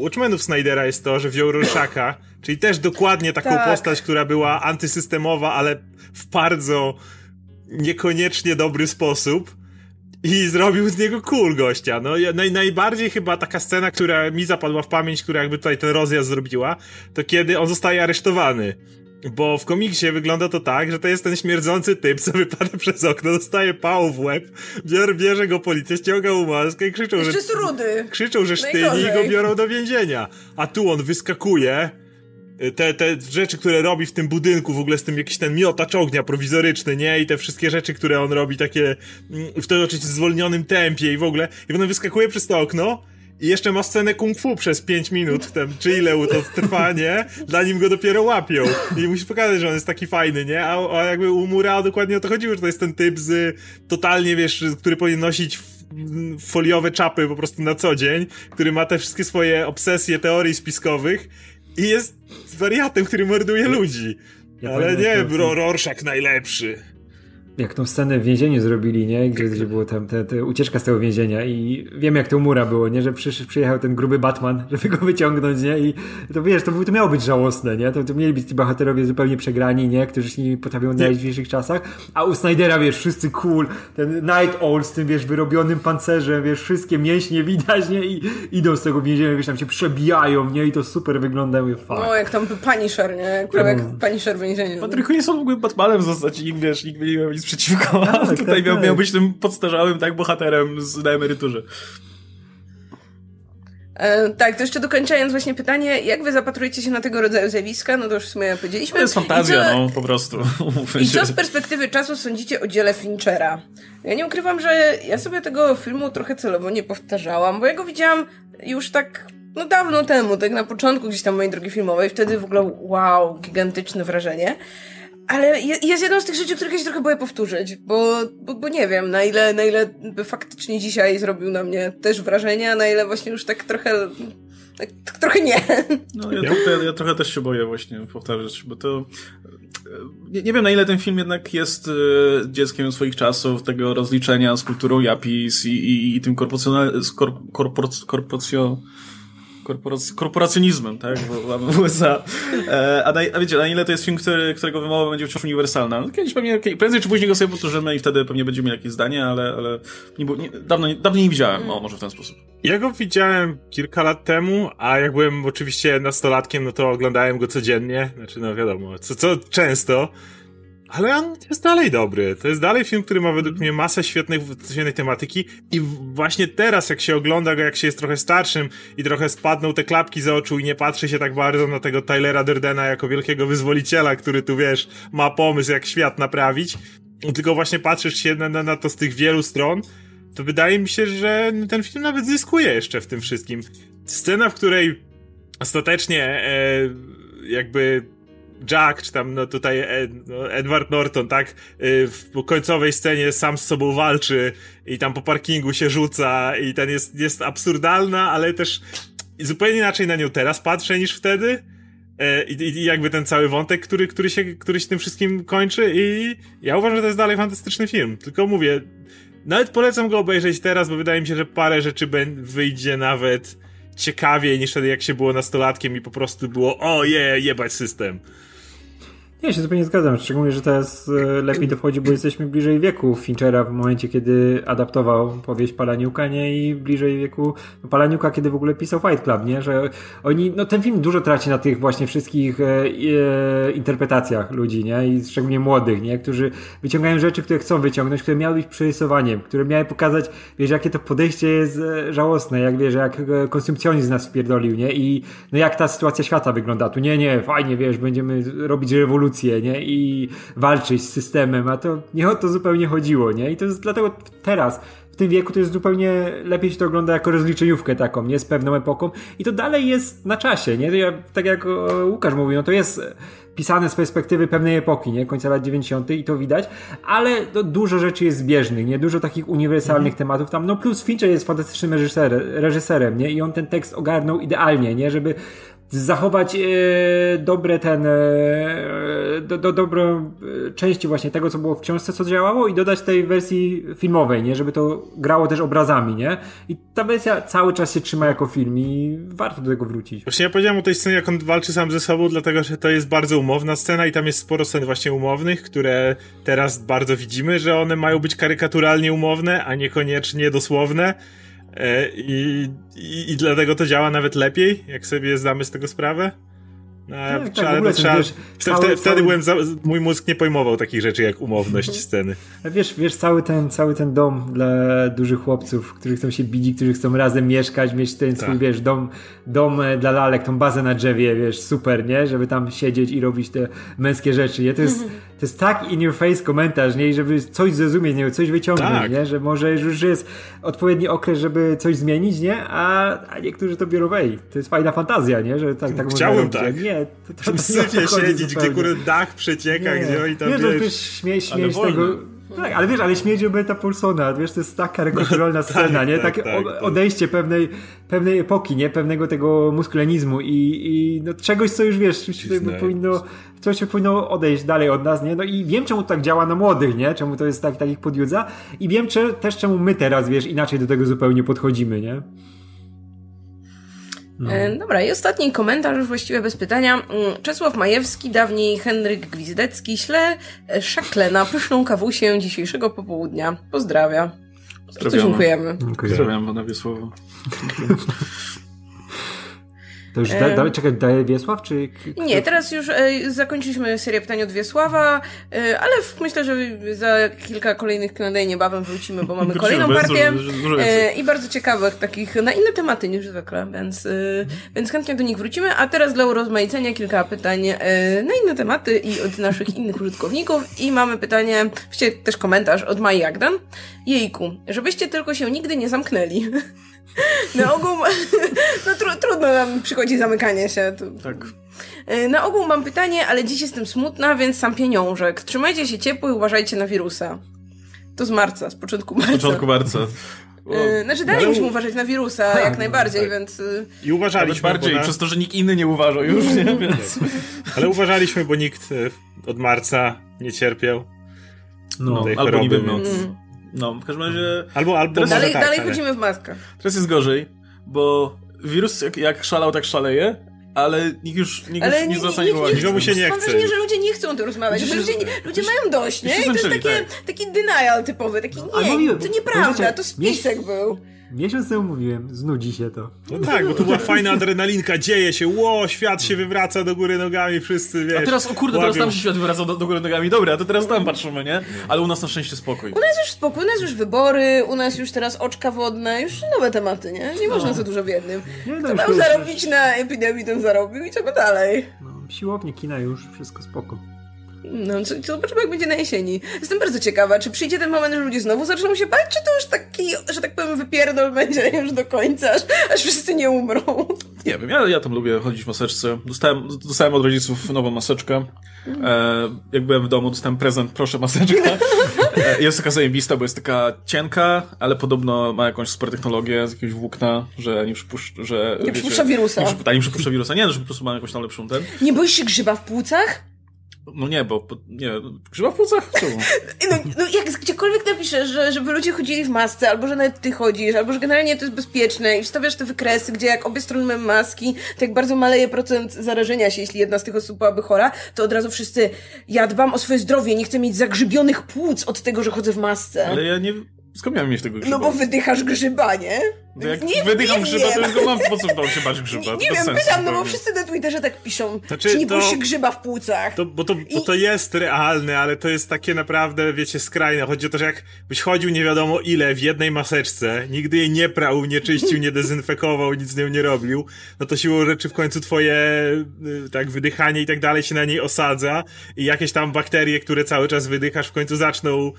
Watchmenów Snydera jest to, że wziął Rorschaka, czyli też dokładnie taką Tak. postać, która była antysystemowa, ale w bardzo niekoniecznie dobry sposób. I zrobił z niego cool gościa. No, naj, najbardziej chyba taka scena, która mi zapadła w pamięć, która jakby tutaj ten rozjazd zrobiła, to kiedy on zostaje aresztowany. Bo w komiksie wygląda to tak, że to jest ten śmierdzący typ, co wypada przez okno, dostaje pału w łeb, bierze, bierze go policja, ściąga mu maskę i krzyczą, Jeszcze że jest rudy. krzyczą, że sztyni i go biorą do więzienia. A tu on wyskakuje. Te, te rzeczy, które robi w tym budynku, w ogóle z tym jakiś ten miotacz ognia prowizoryczny, nie? I te wszystkie rzeczy, które on robi takie mm, w tym oczywiście zwolnionym tempie i w ogóle. I potem wyskakuje przez to okno i jeszcze ma scenę kung fu przez 5 minut, tam, czy ile to trwa, nie? Dla nim go dopiero łapią. I musi pokazać, że on jest taki fajny, nie? A, a jakby u Mura dokładnie o to chodziło, że to jest ten typ z totalnie, wiesz, który powinien nosić foliowe czapy po prostu na co dzień, który ma te wszystkie swoje obsesje teorii spiskowych i jest wariatem, który morduje ludzi. Ja Ale nie, bro, Rorschach najlepszy. Jak tą scenę w więzieniu zrobili, nie? Gdzie, gdzie było tam te, te ucieczka z tego więzienia i wiem jak to mura było, nie? Że przy, przyjechał ten gruby Batman, żeby go wyciągnąć, nie? I to wiesz, to, to miało być żałosne, nie? To, to mieli być ci bohaterowie zupełnie przegrani, nie? Którzy się nie potrafią znaleźć w dzisiejszych czasach, a u Snydera, wiesz, wszyscy cool, ten Night Owl z tym, wiesz, wyrobionym pancerzem, wiesz, wszystkie mięśnie widać, nie? I idą z tego więzienia, wiesz, tam się przebijają, nie? I to super wygląda, mówię, fuck. No, jak tam Punisher, nie? Prawie jak Punisher w więzieniu. Patryku nie są w ogóle Batmanem zostać i nikt, wiesz, nikt nie miał nic przeciwko. Tak, Tutaj tak, miał, tak. miał być tym podstarzałym tak bohaterem z, na emeryturze. E, tak, to jeszcze dokończając właśnie pytanie, jak wy zapatrujecie się na tego rodzaju zjawiska? No to już w sumie powiedzieliśmy. To jest fantazja, co, no, po prostu. I co z perspektywy czasu sądzicie o dziele Finchera? Ja nie ukrywam, że ja sobie tego filmu trochę celowo nie powtarzałam, bo ja go widziałam już tak no dawno temu, tak na początku gdzieś tam mojej drogi filmowej, wtedy w ogóle wow, gigantyczne wrażenie. Ale je- jest jedną z tych rzeczy, których ja się trochę boję powtórzyć, bo, bo, bo nie wiem, na ile, na ile by faktycznie dzisiaj zrobił na mnie też wrażenie, a na ile właśnie już tak trochę, tak, tak trochę nie. No, ja, trochę, ja trochę też się boję właśnie powtarzać, bo to... e, Nie, nie wiem, na ile ten film jednak jest e, dzieckiem swoich czasów, tego rozliczenia z kulturą Japis i, i, i tym korporacjonal, korpor, korporacjo, korporac- korporacjonizmem, tak, w, w USA. E, a, na, a wiecie, na ile to jest film, który, którego wymowa będzie wciąż uniwersalna? No, kiedyś pewnie, prędzej czy później go sobie powtórzymy i wtedy pewnie będziemy mieli jakieś zdanie, ale, ale nie, nie, dawno, nie, dawno nie widziałem, o, może w ten sposób. Ja go widziałem kilka lat temu, a jak byłem oczywiście nastolatkiem, no to oglądałem go codziennie. Znaczy, no wiadomo, co, co często. Ale on jest dalej dobry. To jest dalej film, który ma według mnie masę świetnych, świetnej tematyki i właśnie teraz, jak się ogląda go, jak się jest trochę starszym i trochę spadną te klapki z oczu i nie patrzy się tak bardzo na tego Tylera Durdena jako wielkiego wyzwoliciela, który tu, wiesz, ma pomysł, jak świat naprawić, tylko właśnie patrzysz się na, na, na to z tych wielu stron, to wydaje mi się, że ten film nawet zyskuje jeszcze w tym wszystkim. Scena, w której ostatecznie e, jakby Jack, czy tam no tutaj e, no Edward Norton, tak, e, w końcowej scenie sam z sobą walczy i tam po parkingu się rzuca i ten jest, jest absurdalna, ale też zupełnie inaczej na nią teraz patrzę niż wtedy. E, I, I jakby ten cały wątek, który, który, się, który się tym wszystkim kończy i ja uważam, że to jest dalej fantastyczny film. Tylko mówię, nawet polecam go obejrzeć teraz, bo wydaje mi się, że parę rzeczy wyjdzie nawet ciekawiej niż wtedy jak się było nastolatkiem i po prostu było o je, jebać system. Ja się zupełnie zgadzam, szczególnie, że teraz e, lepiej dochodzi, bo jesteśmy bliżej wieku Finchera w momencie, kiedy adaptował powieść Palaniuka, nie? I bliżej wieku Palaniuka, kiedy w ogóle pisał Fight Club, nie? Że oni, no ten film dużo traci na tych właśnie wszystkich e, e, interpretacjach ludzi, nie? I szczególnie młodych, nie? Którzy wyciągają rzeczy, które chcą wyciągnąć, które miały być przerysowaniem, które miały pokazać, wiesz, jakie to podejście jest e, żałosne, jak wiesz, jak konsumpcjonizm nas wpierdolił, nie? I no jak ta sytuacja świata wygląda. Tu nie, nie, fajnie, wiesz, będziemy robić rewolucję, nie? I walczyć z systemem, a to nie o to zupełnie chodziło, nie? I to jest dlatego teraz, w tym wieku to jest zupełnie lepiej się to ogląda jako rozliczeniówkę taką, nie? Z pewną epoką i to dalej jest na czasie, nie? Ja, tak jak e, Łukasz mówił, no to jest pisane z perspektywy pewnej epoki, nie? Końca lat 90. i to widać, ale no, dużo rzeczy jest zbieżnych, nie? Dużo takich uniwersalnych tematów tam, no plus Fincher jest fantastycznym reżyser, reżyserem, nie? I on ten tekst ogarnął idealnie, nie? Żeby zachować e, dobre ten e, do, do, dobrą e, części właśnie tego, co było w książce, co działało i dodać tej wersji filmowej, nie? Żeby to grało też obrazami, nie? I ta wersja cały czas się trzyma jako film i warto do tego wrócić. Właśnie ja powiedziałem o tej scenie, jak on walczy sam ze sobą, dlatego że to jest bardzo umowna scena i tam jest sporo scen właśnie umownych, które teraz bardzo widzimy, że one mają być karykaturalnie umowne, a niekoniecznie dosłowne. E, I, i, I dlatego to działa nawet lepiej, jak sobie zdamy z tego sprawę. No, Tak, tak, trzeba, wiesz, cały- wte- wtedy cały- byłem za, mój mózg nie pojmował takich rzeczy jak umowność sceny. Wiesz, wiesz, cały ten, cały ten dom dla dużych chłopców, którzy chcą się bić, którzy chcą razem mieszkać, mieć ten swój, Tak. wiesz, dom, dom e, dla lalek, tą bazę na drzewie, wiesz, super, nie? Żeby tam siedzieć i robić te męskie rzeczy, nie? To jest, to jest tak in your face komentarz, nie? Żeby coś zrozumieć, nie? Coś wyciągnąć, Tak. nie? Że może już jest odpowiedni okres, żeby coś zmienić, nie? A, a niektórzy to biorą, ej, to jest fajna fantazja, nie? Że tak, tak robić. tak. Nie, to, nie to syfie chodzi siedzieć, gdzie kurde dach przecieka, gdzie oni tam nie, to wiesz... też śmiej, Ale śmiej z wolny. tego. Tak, ale wiesz, ale śmierdzi Roberta Paulsona, wiesz, to jest taka karykaturalna scena, nie? tak, Takie tak, o- tak. odejście pewnej, pewnej epoki, nie? Pewnego tego muskulenizmu i, i no, czegoś, co już wiesz, jakby powinno, coś się powinno odejść dalej od nas, nie? No i wiem, czemu tak działa na młodych, nie? Czemu to jest tak, tak ich podjudza i wiem cze, też, czemu my teraz, wiesz, inaczej do tego zupełnie podchodzimy, nie? E, Dobra, i ostatni komentarz, już właściwie bez pytania. Mm, Czesław Majewski, dawniej Henryk Gwizdecki, śle e, szakle na pyszną kawusię dzisiejszego popołudnia. Pozdrawia. Bardzo Pozdrawiamy. dziękujemy. Dziękuję. Pozdrawiam pana Wiesława. To już da, da, czekaj, daje Wiesław, czy... Nie, teraz już e, zakończyliśmy serię pytań od Wiesława, e, ale w, myślę, że za kilka kolejnych Q&A niebawem wrócimy, bo mamy kolejną partię e, i bardzo ciekawych takich, na inne tematy niż zwykle, więc, e, więc chętnie do nich wrócimy, a teraz dla urozmaicenia kilka pytań e, na inne tematy i od naszych innych użytkowników i mamy pytanie, właściwie też komentarz od Mai Jagdan. Jejku, żebyście tylko się nigdy nie zamknęli. Na ogół, no tru, trudno nam przychodzi zamykanie się. Tu. Tak. E, Na ogół mam pytanie, ale dziś jestem smutna, więc sam pieniążek. Trzymajcie się ciepło i uważajcie na wirusa. To z marca, z początku marca. W początku marca. E, Znaczy dalej Ale- musimy uważać na wirusa, Tak, jak najbardziej, tak. więc... e, I Nawet uważaliśmy, bardziej, na... przez to, że nikt inny nie uważał już, nie? Więc... ale uważaliśmy, bo nikt od marca nie cierpiał. No, tej albo niby choroby, noc. więc- Mm. No, w każdym razie Albo, albo Teraz- Dalej, tak, dalej ale... chodzimy w maskach. teraz jest gorzej, bo wirus jak, jak szalał, tak szaleje, ale nikt już, nikt Ale już nie nie, zwraca nie, nikt uwagi. Nikomu się nie Mam chce. wrażenie, że ludzie nie chcą tym rozmawiać. Ludzie ludzie, mają dość, nie? I to jest takie, tak. taki denial typowy, taki ale nie, mówiłem, to nieprawda, to spisek był. Miesiąc temu mówiłem, znudzi się to. No tak, bo to była fajna adrenalinka, dzieje się, ło, świat się wywraca do góry nogami, wszyscy, wiesz. A teraz, o kurde, teraz łapią. tam się świat wywracał do, do góry nogami. Dobra, to teraz tam patrzymy, nie? Ale u nas na szczęście spokój. U nas już spokój, u nas już wybory, u nas już teraz oczka wodne, już nowe tematy, nie? Nie można za dużo w jednym. No Kto miał zarobić na epidemii, ten zarobił i czego dalej. No, siłownie, kina już, wszystko spoko. No, zobaczymy jak będzie na jesieni. Jestem bardzo ciekawa, czy przyjdzie ten moment, że ludzie znowu zaczną się bać, czy to już taki, że tak powiem, wypierdol będzie już do końca, aż, aż wszyscy nie umrą. Nie wiem, ja, ja tam lubię chodzić w maseczce. Dostałem, dostałem od rodziców nową maseczkę. E, jak byłem w domu, dostałem prezent, proszę maseczka. E, jest taka zajebista, bo jest taka cienka, ale podobno ma jakąś super technologię z jakiegoś włókna, że nie przypuszcza, że... Nie przypuszcza wirusa. Nie, przypu- nie przypuszcza wirusa. Nie, że po prostu ma jakąś tam lepszą ten. Nie boisz się grzyba w płucach? No nie, bo... nie, grzyba w płucach? Czemu? No, no jak gdziekolwiek napiszesz, że, żeby ludzie chodzili w masce, albo że nawet ty chodzisz, albo że generalnie to jest bezpieczne i wstawiasz te wykresy, gdzie jak obie strony mają maski, to jak bardzo maleje procent zarażenia się, jeśli jedna z tych osób byłaby chora, to od razu wszyscy, ja dbam o swoje zdrowie, nie chcę mieć zagrzybionych płuc od tego, że chodzę w masce. Ale ja nie... Skąd miałem mieć tego grzyba? No bo wydychasz grzyba, nie? To jak nie, wydycham nie grzyba, to wiem. już go mam, po co mam się bać grzyba? Nie, To nie wiem, sensu pytam, no bo wszyscy na Twitterze tak piszą, Znaczy, czy nie to- się grzyba w płucach. To, bo, to, bo to jest realne, ale to jest takie naprawdę, wiecie, skrajne. Chodzi o to, że jakbyś chodził nie wiadomo ile w jednej maseczce, nigdy jej nie prał, nie czyścił, nie dezynfekował, nic z nią nie robił, no to siłą rzeczy w końcu twoje y, tak wydychanie i tak dalej się na niej osadza i jakieś tam bakterie, które cały czas wydychasz, w końcu zaczną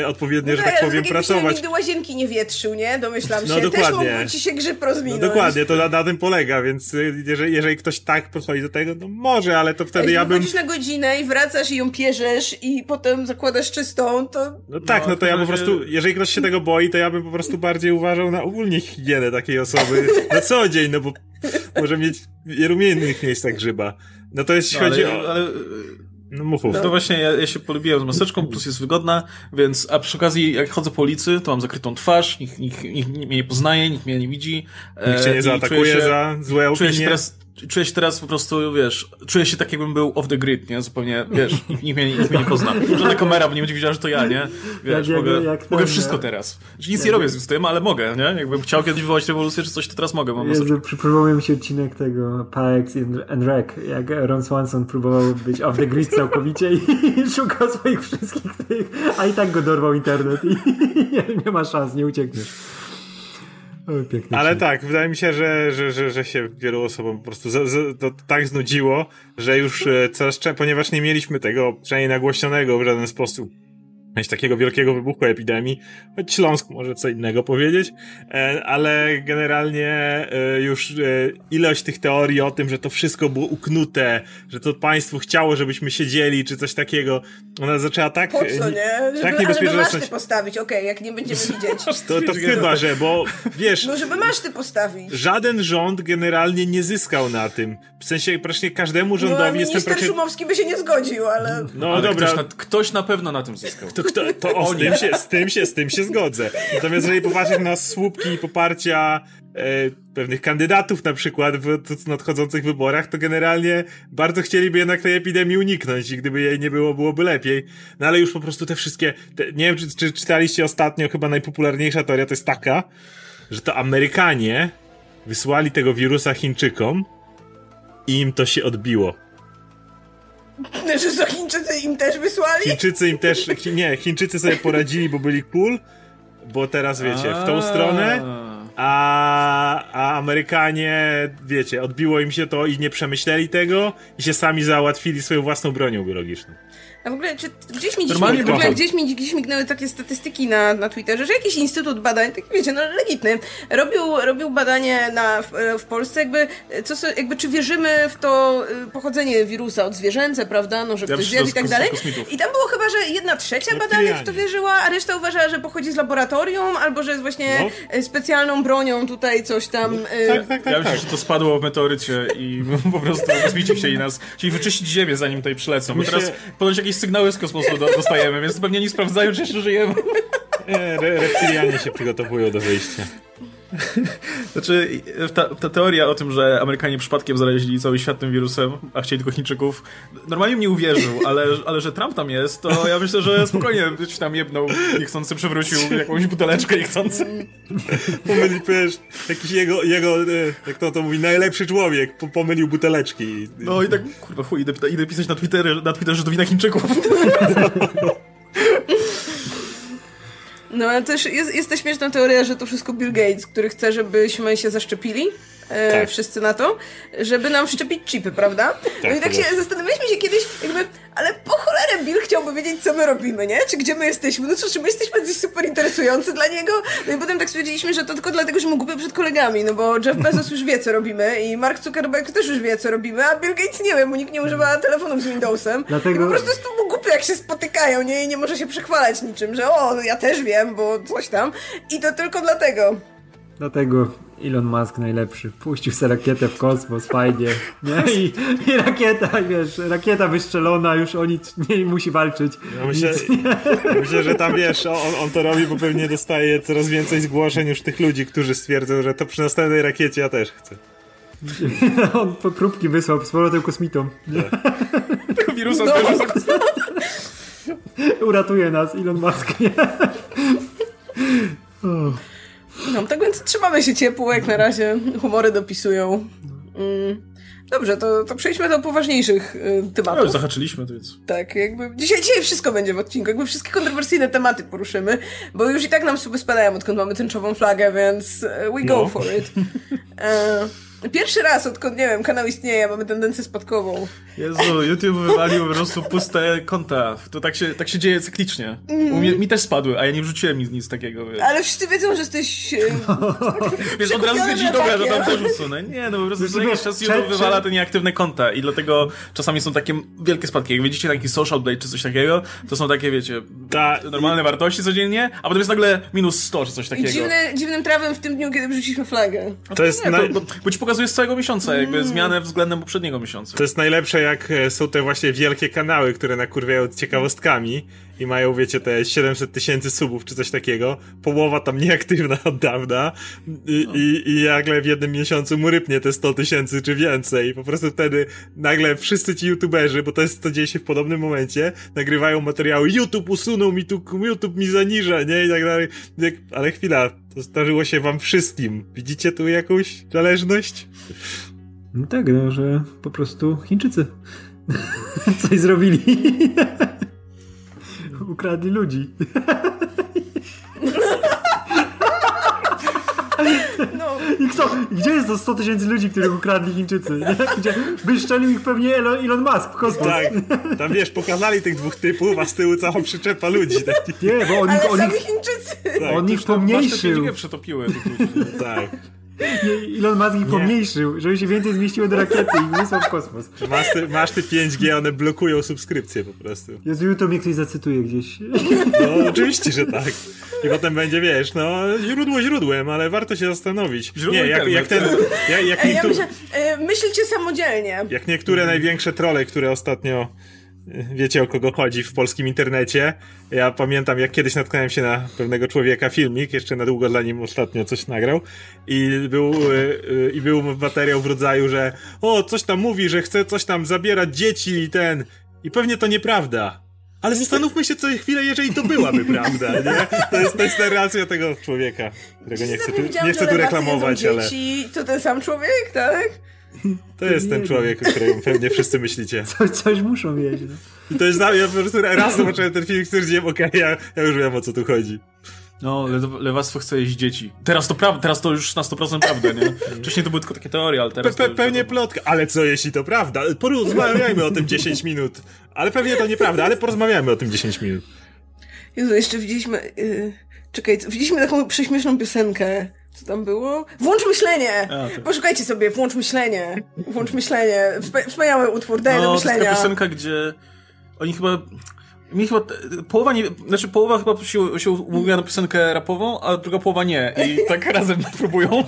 e, odpowiednio, że No tak ale powiem, jakbyś pracować. nigdy łazienki nie wietrzył, nie? Domyślam No się. Dokładnie. Mógł ci się grzyb No rozwinąć. dokładnie, to na, na tym polega, więc y, jeżeli, jeżeli ktoś tak podchodzi do tego, no może, ale to wtedy Jeśli ja bym... wychodzisz na godzinę i wracasz i ją pierzesz i potem zakładasz czystą, to No tak, no, No, to ja po prostu, jeżeli ktoś się tego boi, to ja bym po prostu bardziej uważał na ogólnie higienę takiej osoby na co dzień, no bo może mieć w wielu innych miejscach grzyba. No to jeśli No, chodzi ale, o... ale No mów, mów. To właśnie ja, ja się polubiłem z maseczką, plus jest wygodna, więc a przy okazji jak chodzę po ulicy, to mam zakrytą twarz, nikt, nikt, nikt mnie nie poznaje, nikt mnie nie widzi. Nikt cię e, nie i zaatakuje się, za złe czuję się opinie. teraz Czuję się teraz po prostu, wiesz, czuję się tak jakbym był off the grid, nie? Zupełnie, wiesz, nikt, mnie, nikt mnie nie pozna. Żadna kamera, bo nie będzie widziała, że to ja, nie? Wiesz, Jak- mogę, jak- jak mogę ten, wszystko nie? teraz. Że nic nie robię z tym, ale mogę, nie? Jakbym chciał kiedyś wywołać rewolucję czy coś, to teraz mogę. Mam Jezu, przypomniał mi się odcinek tego Parks and Rec, jak Ron Swanson próbował być off the grid całkowicie i szukał swoich wszystkich tych, a i tak go dorwał internet i nie, nie ma szans, nie uciekniesz. Ale tak, wydaje mi się, że, że, że, że się wielu osobom po prostu za, za, to tak znudziło, że już e, coraz częściej, ponieważ nie mieliśmy tego przynajmniej nagłośnionego w żaden sposób mieć takiego wielkiego wybuchu epidemii, choć Śląsk może co innego powiedzieć, e, ale generalnie e, już e, ilość tych teorii o tym, że to wszystko było uknute, że to państwo chciało, żebyśmy siedzieli, czy coś takiego, ona zaczęła tak... Po co, nie? Żeby, tak żeby rosnąć. maszty postawić, okej, okay, jak nie będziemy widzieć. To, to chyba, że, bo wiesz... No żeby maszty postawić. Żaden rząd generalnie nie zyskał na tym. W sensie praktycznie każdemu rządowi no, jestem minister praktycznie... Szumowski by się nie zgodził, ale... No ale dobra. Ktoś na, ktoś na pewno na tym zyskał. To, kto, to o, z, tym się, z, tym się, z tym się zgodzę. Natomiast jeżeli popatrzysz na słupki poparcia e, pewnych kandydatów na przykład w nadchodzących wyborach, to generalnie bardzo chcieliby jednak tej epidemii uniknąć i gdyby jej nie było, byłoby lepiej. No ale już po prostu te wszystkie, te, nie wiem czy, czy czytaliście ostatnio, chyba najpopularniejsza teoria to jest taka, że to Amerykanie wysłali tego wirusa Chińczykom i im to się odbiło. Że co Chińczycy im też wysłali? Chińczycy im też, nie, Chińczycy sobie poradzili, bo byli cool, bo teraz wiecie, w tą stronę, a, a Amerykanie, wiecie, odbiło im się to i nie przemyśleli tego i się sami załatwili swoją własną bronią biologiczną. A w ogóle, czy gdzieś mi dziś, w ogóle, gdzieś mi gdzieś mignęły takie statystyki na, na Twitterze, że jakiś instytut badań, tak wiecie, no legitny, robił, robił badanie na, w, w Polsce, jakby, co, jakby czy wierzymy w to y, pochodzenie wirusa od zwierzęce, prawda, no, że ja ktoś zjadł i tak dalej. I tam było chyba, że jedna trzecia badanych w to wierzyła, a reszta uważała, że pochodzi z laboratorium, albo że jest właśnie no. specjalną bronią tutaj coś tam. No, tak, tak, tak, ja myślę, tak. że to spadło w meteorycie i po prostu kosmici chcieli nas, chcieli wyczyścić ziemię, zanim tutaj przylecą. Bo teraz ponoć jakieś sygnały z kosmosu dostajemy, więc pewnie nie sprawdzają, czy jeszcze żyjemy. Nie, re reptilianie się przygotowują do wyjścia. Znaczy, ta, ta, teoria o tym, że Amerykanie przypadkiem zarazili cały świat tym wirusem, a chcieli tylko Chińczyków, normalnie mnie uwierzył, ale, ale że Trump tam jest, to ja myślę, że spokojnie być tam jebnął, niechcący przewrócił jakąś buteleczkę niechcący. Pomylił, wiesz, jakiś jego, jego e, jak to to mówi, najlepszy człowiek, pomylił buteleczki. No i tak, kurwa, chuj, idę, idę pisać na Twitterze, na Twitterze, że to wina Chińczyków. No ale też jest, jest ta śmieszna teoria, że to wszystko Bill Gates, który chce, żebyśmy się zaszczepili. E, tak. wszyscy na to, żeby nam wszczepić chipy, prawda? Tak, no i tak się zastanawialiśmy się kiedyś, jakby, ale po cholerę Bill chciałby wiedzieć, co my robimy, nie? Czy gdzie my jesteśmy? No co, czy my jesteśmy coś super interesujący dla niego? No i potem tak stwierdziliśmy, że to tylko dlatego, że mógłby przed kolegami, no bo Jeff Bezos już wie, co robimy i Mark Zuckerberg też już wie, co robimy, a Bill Gates nie wie, bo nikt nie używa telefonów z Windowsem. Dlatego... I po prostu jest to głupio, jak się spotykają, nie? I nie może się przechwalać niczym, że o, ja też wiem, bo coś tam. I to tylko dlatego. Dlatego Elon Musk najlepszy. Puścił sobie rakietę w kosmos, fajnie. Nie? I, I, rakieta, wiesz, rakieta wystrzelona, już o nic nie musi walczyć. Ja myślę, myślę, że tam wiesz, on, on to robi, bo pewnie dostaje coraz więcej zgłoszeń już tych ludzi, którzy stwierdzą, że to przy następnej rakiecie ja też chcę. on po próbki wysłał z powrotem kosmitom. Tak. Wirusa no. Uratuje nas Elon Musk, nie? Oh. No, tak więc trzymamy się ciepło, jak na razie humory dopisują. Mm. Dobrze, to, to przejdźmy do poważniejszych y, tematów. No, już zahaczyliśmy, to więc. Tak, jakby dzisiaj, dzisiaj wszystko będzie w odcinku, jakby wszystkie kontrowersyjne tematy poruszymy, bo już i tak nam sobie spadają, odkąd mamy tęczową flagę, więc y, we go no. for it. E, Pierwszy raz, odkąd, nie wiem, kanał istnieje, mamy tendencję spadkową. Jezu, YouTube wywalił po prostu puste konta. To tak się, tak się dzieje cyklicznie. Mm. Mnie, mi też spadły, a ja nie wrzuciłem nic, nic takiego. Wiesz. Ale wszyscy wiedzą, że jesteś... wiesz, od razu stwierdzić, dobra, to tam też usunę. Nie, no po prostu co jakiś czas YouTube wywala te nieaktywne konta i dlatego czasami są takie wielkie spadki. Jak widzicie taki social blade czy coś takiego, to są takie, wiecie, Ta, normalne i... wartości codziennie, a potem jest nagle minus 100 czy coś takiego. I dziwny, dziwnym trawem w tym dniu, kiedy wrzuciliśmy flagę. To, to jest... Nie, to, bo ci pokazuje z całego miesiąca, jakby mm. zmianę względem poprzedniego miesiąca. To jest najlepsze, jak e, są te właśnie wielkie kanały, które nakurwiają ciekawostkami i mają, wiecie, te 700 tysięcy subów czy coś takiego. Połowa tam nieaktywna od dawna i, no. i, i nagle w jednym miesiącu mu rypnie te 100 tysięcy czy więcej. I po prostu wtedy nagle wszyscy ci youtuberzy, bo to jest, to dzieje się w podobnym momencie, nagrywają materiały YouTube usunął mi tu, YouTube mi zaniża, nie? I tak dalej. Ale chwila, to zdarzyło się wam wszystkim. Widzicie tu jakąś zależność? No tak, no, że po prostu Chińczycy coś zrobili. Ukradli ludzi. No, I kto? Gdzie jest to 100 tysięcy ludzi, których ukradli Chińczycy? Gdzie wyszczelił ich pewnie Elon, Elon Musk w kosmos. Tak, tam wiesz, pokazali tych dwóch typów, a z tyłu cała przyczepa ludzi. Tak, Nie, bo on Ale ich, on sami ich, Chińczycy! tak, on ich Masz te pomniejszył. przetopiły. tak. Elon Musk ich pomniejszył, żeby się więcej zmieściło do rakiety i wysłał w kosmos. Masz ty, masz ty 5G, one blokują subskrypcję po prostu. Jezu, jutro mnie ktoś zacytuje gdzieś. No oczywiście, że tak. I potem będzie, wiesz, no źródło źródłem, ale warto się zastanowić. Źródło Nie, jak, jak ten... Jak, jak, Ej, ja niektóre, myślę, e, myślcie samodzielnie. jak niektóre największe trole, które ostatnio wiecie o kogo chodzi w polskim internecie. Ja pamiętam, jak kiedyś natknąłem się na pewnego człowieka filmik, jeszcze na długo dla nim ostatnio coś nagrał i był, y, y, i był materiał w rodzaju, że o, coś tam mówi, że chce coś tam zabierać dzieci i ten i pewnie to nieprawda. Ale zastanówmy się co chwilę, jeżeli to byłaby prawda, nie? To jest, to jest narracja tego człowieka, którego nie chcę tu, nie chcę tu reklamować, ale dzieci. To ten sam człowiek, tak? To jest ten człowiek, o którym pewnie wszyscy myślicie. Coś, coś muszą jeść. No. I to jest dla mnie, ja po prostu raz zobaczyłem ten film stwierdziłem, okej, ja, ja już wiem o co tu chodzi. No, le lewactwo chce jeść dzieci. Teraz to prawda, teraz to już na 100% prawda, nie? Wcześniej to były tylko takie teorie, ale Pe teraz pe to... pewnie plotka, ale co jeśli to prawda? Porozmawiajmy o tym 10 minut. Ale pewnie to nieprawda, ale porozmawiajmy o tym 10 minut. Jezu, jeszcze widzieliśmy... Yy, czekaj, co- widzieliśmy taką prześmieszną piosenkę. Co tam było? Włącz myślenie! A, tak. Poszukajcie sobie, włącz myślenie. Włącz myślenie. Wspa- wspaniały utwór, daje do No, to jest myślenia. piosenka, gdzie oni chyba... Mi chyba, połowa nie, znaczy połowa chyba się, się umówiła na piosenkę rapową, a druga połowa nie. I tak razem próbują.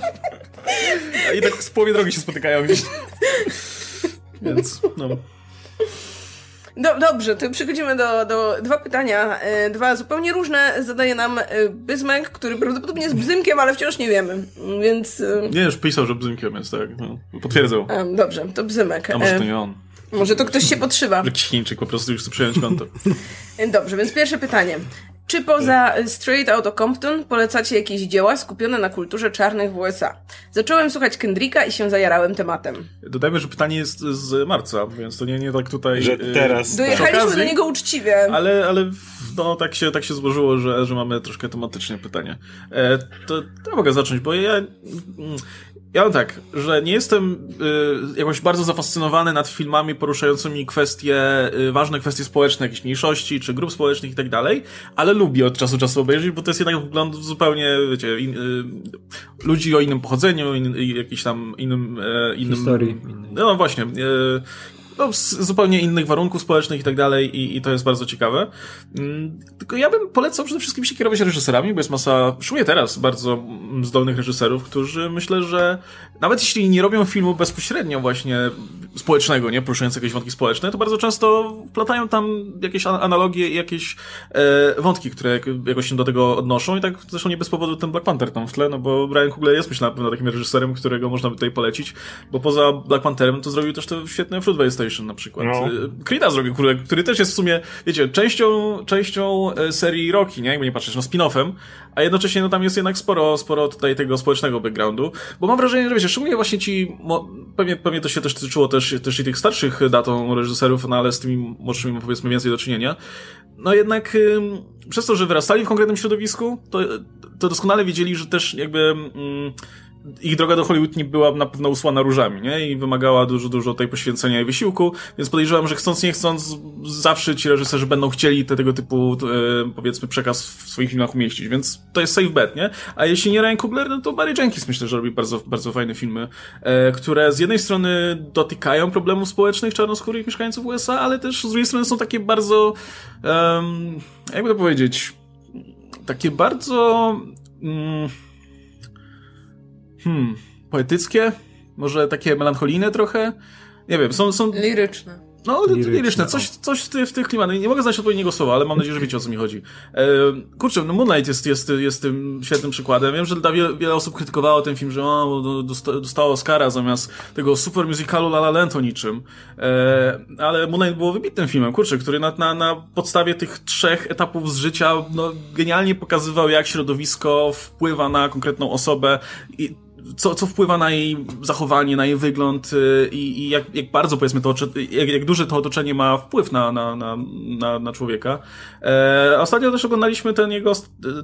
I tak z połowie drogi się spotykają gdzieś. Więc, no. Do, dobrze, to przechodzimy do, do dwa pytania. E, dwa zupełnie różne zadaje nam e, Bysmek, który prawdopodobnie jest bzymkiem, ale wciąż nie wiemy. Więc... E, Nie, już pisał, że bzymkiem jest, tak. No, potwierdzał. dobrze, to Bzymek. A może to nie on. może to ktoś się podszywa. Jakiś Chińczyk po prostu już chce przejąć konto. Dobrze, więc pierwsze pytanie. Czy poza e, Straight Outta Compton polecacie jakieś dzieła skupione na kulturze czarnych w USA? Zacząłem słuchać Kendricka i się zajarałem tematem. Dodajmy, że pytanie jest z marca, więc to nie, nie tak tutaj... Że y, teraz- przy Dojechaliśmy okazji, do niego uczciwie. Ale, ale no, tak, się, tak się złożyło, że, że mamy troszkę tematycznie pytanie. E, to, to ja mogę zacząć, bo ja... Ja mam tak, że nie jestem y, jakoś bardzo zafascynowany nad filmami poruszającymi kwestie, y, ważne kwestie społeczne, jakichś mniejszości, czy grup społecznych i tak dalej, ale lubię od czasu do czasu obejrzeć, bo to jest jednak wgląd w zupełnie, wiecie, in, y, ludzi o innym pochodzeniu, in, jakiś tam innym... E, innym Historii. No właśnie. No, z zupełnie innych warunków społecznych i tak dalej, i, i to jest bardzo ciekawe. Mm, Tylko ja bym polecał przede wszystkim się kierować reżyserami, bo jest masa, szczególnie teraz, bardzo zdolnych reżyserów, którzy myślę, że nawet jeśli nie robią filmu bezpośrednio właśnie społecznego, nie, poruszającego jakieś wątki społeczne, to bardzo często wplatają tam jakieś analogie i jakieś e, wątki, które jak- jakoś się do tego odnoszą i tak zresztą nie bez powodu ten Black Panther tam w tle, no bo Brian Coogler jest myślę na pewno takim reżyserem, którego można by tutaj polecić, bo poza Black Pantherem to zrobił też te świetne Fruitvale Station na przykład. No. Creed'a zrobił, który, który też jest w sumie, wiecie, częścią, częścią e, serii Rocky, nie? Jakby nie patrzeć, no spin-offem, a jednocześnie no tam jest jednak sporo, sporo tutaj tego społecznego backgroundu, bo mam wrażenie, że wiecie, szczególnie właśnie ci, pewnie, pewnie to się też tyczyło też, też i tych starszych datą reżyserów, no ale z tymi młodszymi powiedzmy więcej do czynienia, no jednak ym, przez to, że wyrastali w konkretnym środowisku, to, to doskonale wiedzieli, że też jakby ym, ich droga do Hollywood nie była na pewno usłana różami, nie? I wymagała dużo, dużo tej poświęcenia i wysiłku, więc podejrzewam, że chcąc, nie chcąc, zawsze ci reżyserzy będą chcieli te, tego typu, e, powiedzmy, przekaz w swoich filmach umieścić, więc to jest safe bet, nie? A jeśli nie Ryan Coogler, no to Barry Jenkins myślę, że robi bardzo, bardzo fajne filmy, e, które z jednej strony dotykają problemów społecznych czarnoskórych mieszkańców USA, ale też z drugiej strony są takie bardzo, um, jakby to powiedzieć, takie bardzo... Mm, hmm, poetyckie, może takie melancholijne trochę. Nie wiem, są, są Liryczne. no, Liryczne, liryczne, coś, coś w, ty, w tych klimatach. Nie mogę znaleźć odpowiedniego słowa, ale mam nadzieję, że wiecie o co mi chodzi. E, kurczę, no Moonlight jest, jest, jest tym świetnym przykładem. Wiem, że dla wiele, wiele osób krytykowało ten film, że o, dosta- dostało Oscara zamiast tego super musicalu La La Land o niczym. E, ale Moonlight było wybitnym filmem, kurczę, który na, na, na podstawie tych trzech etapów z życia no, genialnie pokazywał, jak środowisko wpływa na konkretną osobę i co, co wpływa na jej zachowanie, na jej wygląd y, i, i jak, jak bardzo powiedzmy to, jak, jak duże to otoczenie ma wpływ na, na, na, na, na człowieka. E, ostatnio też oglądaliśmy ten jego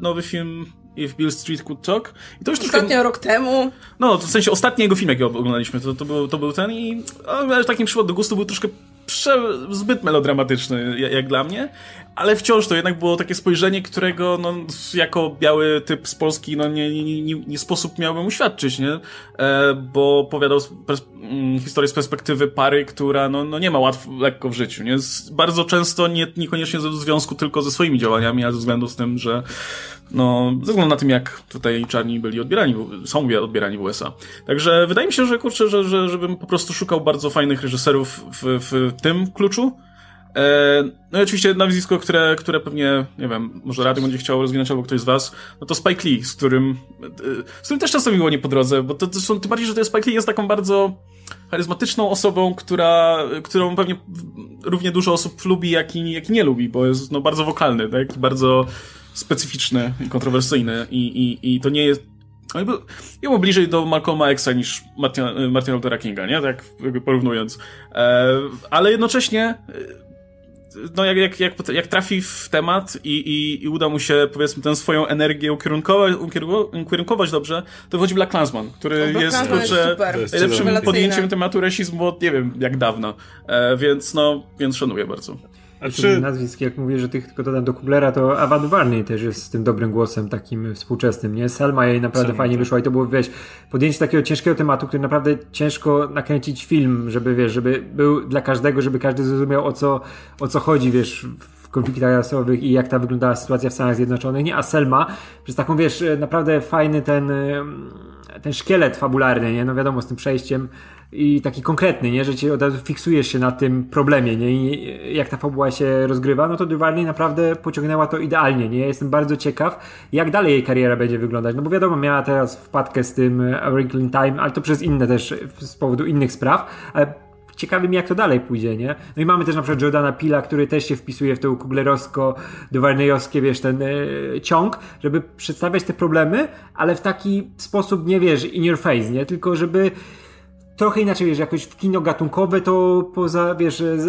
nowy film If Bill Street Could Talk. I to już Ostatnio tylko, rok temu. No, to w sensie ostatni jego film, jaki oglądaliśmy, to, to, był, to był ten i ale takim przywód do gustu był troszkę prze, zbyt melodramatyczny, jak, jak, dla mnie, ale wciąż to jednak było takie spojrzenie, którego no, jako biały typ z Polski no, nie, nie, nie, nie sposób miałbym uświadczyć, nie? E, bo opowiadał mm, historię z perspektywy pary, która no, no nie ma łatwo, lekko w życiu, nie? Z, bardzo często nie, niekoniecznie ze związku tylko ze swoimi działaniami, ale ze względu z tym, że no, ze względu na tym, jak tutaj czarni byli odbierani, są odbierani w USA. Także wydaje mi się, że kurczę, że, że, żebym po prostu szukał bardzo fajnych reżyserów w, w tym kluczu. E, no i oczywiście nazwisko, które, które pewnie, nie wiem, może Radio będzie chciał rozwinąć albo ktoś z was, no to Spike Lee, z którym, e, z którym też czasem miło nie po drodze, bo to, to są, tym bardziej, że to Spike Lee jest taką bardzo charyzmatyczną osobą, która, którą pewnie równie dużo osób lubi, jak i, jak i nie lubi, bo jest no, bardzo wokalny, tak? I bardzo specyficzne i kontrowersyjne i, i, i to nie jest Jemu bliżej do Malcolma Xa niż Martina, Martina Luthera Kinga, nie? Tak jakby porównując. E, ale jednocześnie e, no jak, jak, jak, jak trafi w temat i, i, i uda mu się, powiedzmy, tę swoją energię ukierunkować, ukierunkować dobrze, to wchodzi Black Klansman, który Black jest, kurczę, najlepszym podjęciem tematu rasizmu od nie wiem jak dawno. E, więc no, więc szanuję bardzo. A czy... nazwisk, jak mówię, że tych tylko dodam do Kublera, to Awad Warney też jest z tym dobrym głosem, takim współczesnym, nie? Selma jej naprawdę Selma, fajnie tak. wyszła i to było, wiesz, podjęcie takiego ciężkiego tematu, który naprawdę ciężko nakręcić film, żeby, wiesz, żeby był dla każdego, żeby każdy zrozumiał o co, o co chodzi, wiesz, w konfliktach rasowych i jak ta wyglądała sytuacja w Stanach Zjednoczonych, nie? A Selma, przez taką, wiesz, naprawdę fajny ten, ten szkielet fabularny, nie? No wiadomo, z tym przejściem i taki konkretny, nie? że cię od razu fiksujesz się na tym problemie nie? i jak ta fabuła się rozgrywa, no to Duvalny naprawdę pociągnęła to idealnie. Nie? Ja jestem bardzo ciekaw, jak dalej jej kariera będzie wyglądać, no bo wiadomo, miała teraz wpadkę z tym in Time, ale to przez inne też, z powodu innych spraw, ale ciekawi mnie, jak to dalej pójdzie, nie? No i mamy też na przykład Jordana Pila, który też się wpisuje w to kublerowsko duwarnejowskie wiesz, ten e, ciąg, żeby przedstawiać te problemy, ale w taki sposób, nie wiesz, in your face, nie? Tylko żeby trochę inaczej, wiesz, jakoś w kino gatunkowe to poza, wiesz, z,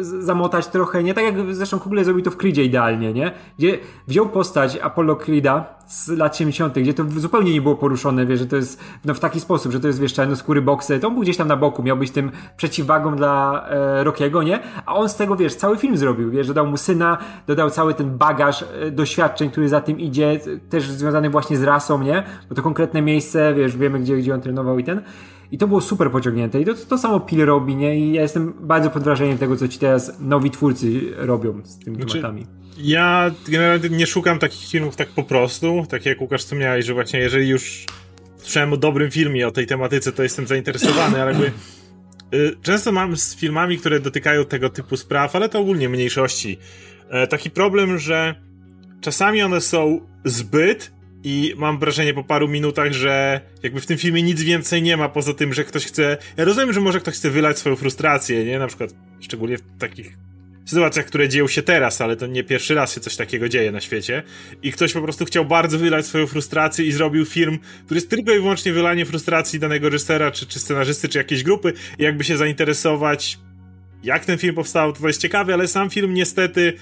z, zamotać trochę, nie? Tak jak zresztą Kugler zrobił to w Creedzie idealnie, nie? Gdzie wziął postać Apollo Creeda z lat 70., gdzie to zupełnie nie było poruszone, wiesz, że to jest no, w taki sposób, że to jest, wiesz, czarnoskóry boksy, to on był gdzieś tam na boku, miał być tym przeciwwagą dla e, Rockiego, nie? A on z tego, wiesz, cały film zrobił, wiesz, dodał mu syna, dodał cały ten bagaż e, doświadczeń, który za tym idzie, też związany właśnie z rasą, nie? Bo to konkretne miejsce, wiesz, wiemy, gdzie, gdzie on trenował i ten. I to było super pociągnięte. I to, to samo Pil robi, nie? I ja jestem bardzo pod wrażeniem tego, co ci teraz nowi twórcy robią z tymi znaczy, tematami. Ja generalnie nie szukam takich filmów tak po prostu, tak jak Łukasz wspomniałeś, że właśnie jeżeli już słyszałem o dobrym filmie, o tej tematyce, to jestem zainteresowany, ale jakby y, często mam z filmami, które dotykają tego typu spraw, ale to ogólnie mniejszości. E, taki problem, że czasami one są zbyt i mam wrażenie po paru minutach, że jakby w tym filmie nic więcej nie ma poza tym, że ktoś chce. Ja rozumiem, że może ktoś chce wylać swoją frustrację, nie? Na przykład, szczególnie w takich sytuacjach, które dzieją się teraz, ale to nie pierwszy raz się coś takiego dzieje na świecie. I ktoś po prostu chciał bardzo wylać swoją frustrację i zrobił film, który jest tylko i wyłącznie wylanie frustracji danego reżysera, czy, czy scenarzysty, czy jakiejś grupy. I jakby się zainteresować, jak ten film powstał, to jest ciekawe, ale sam film niestety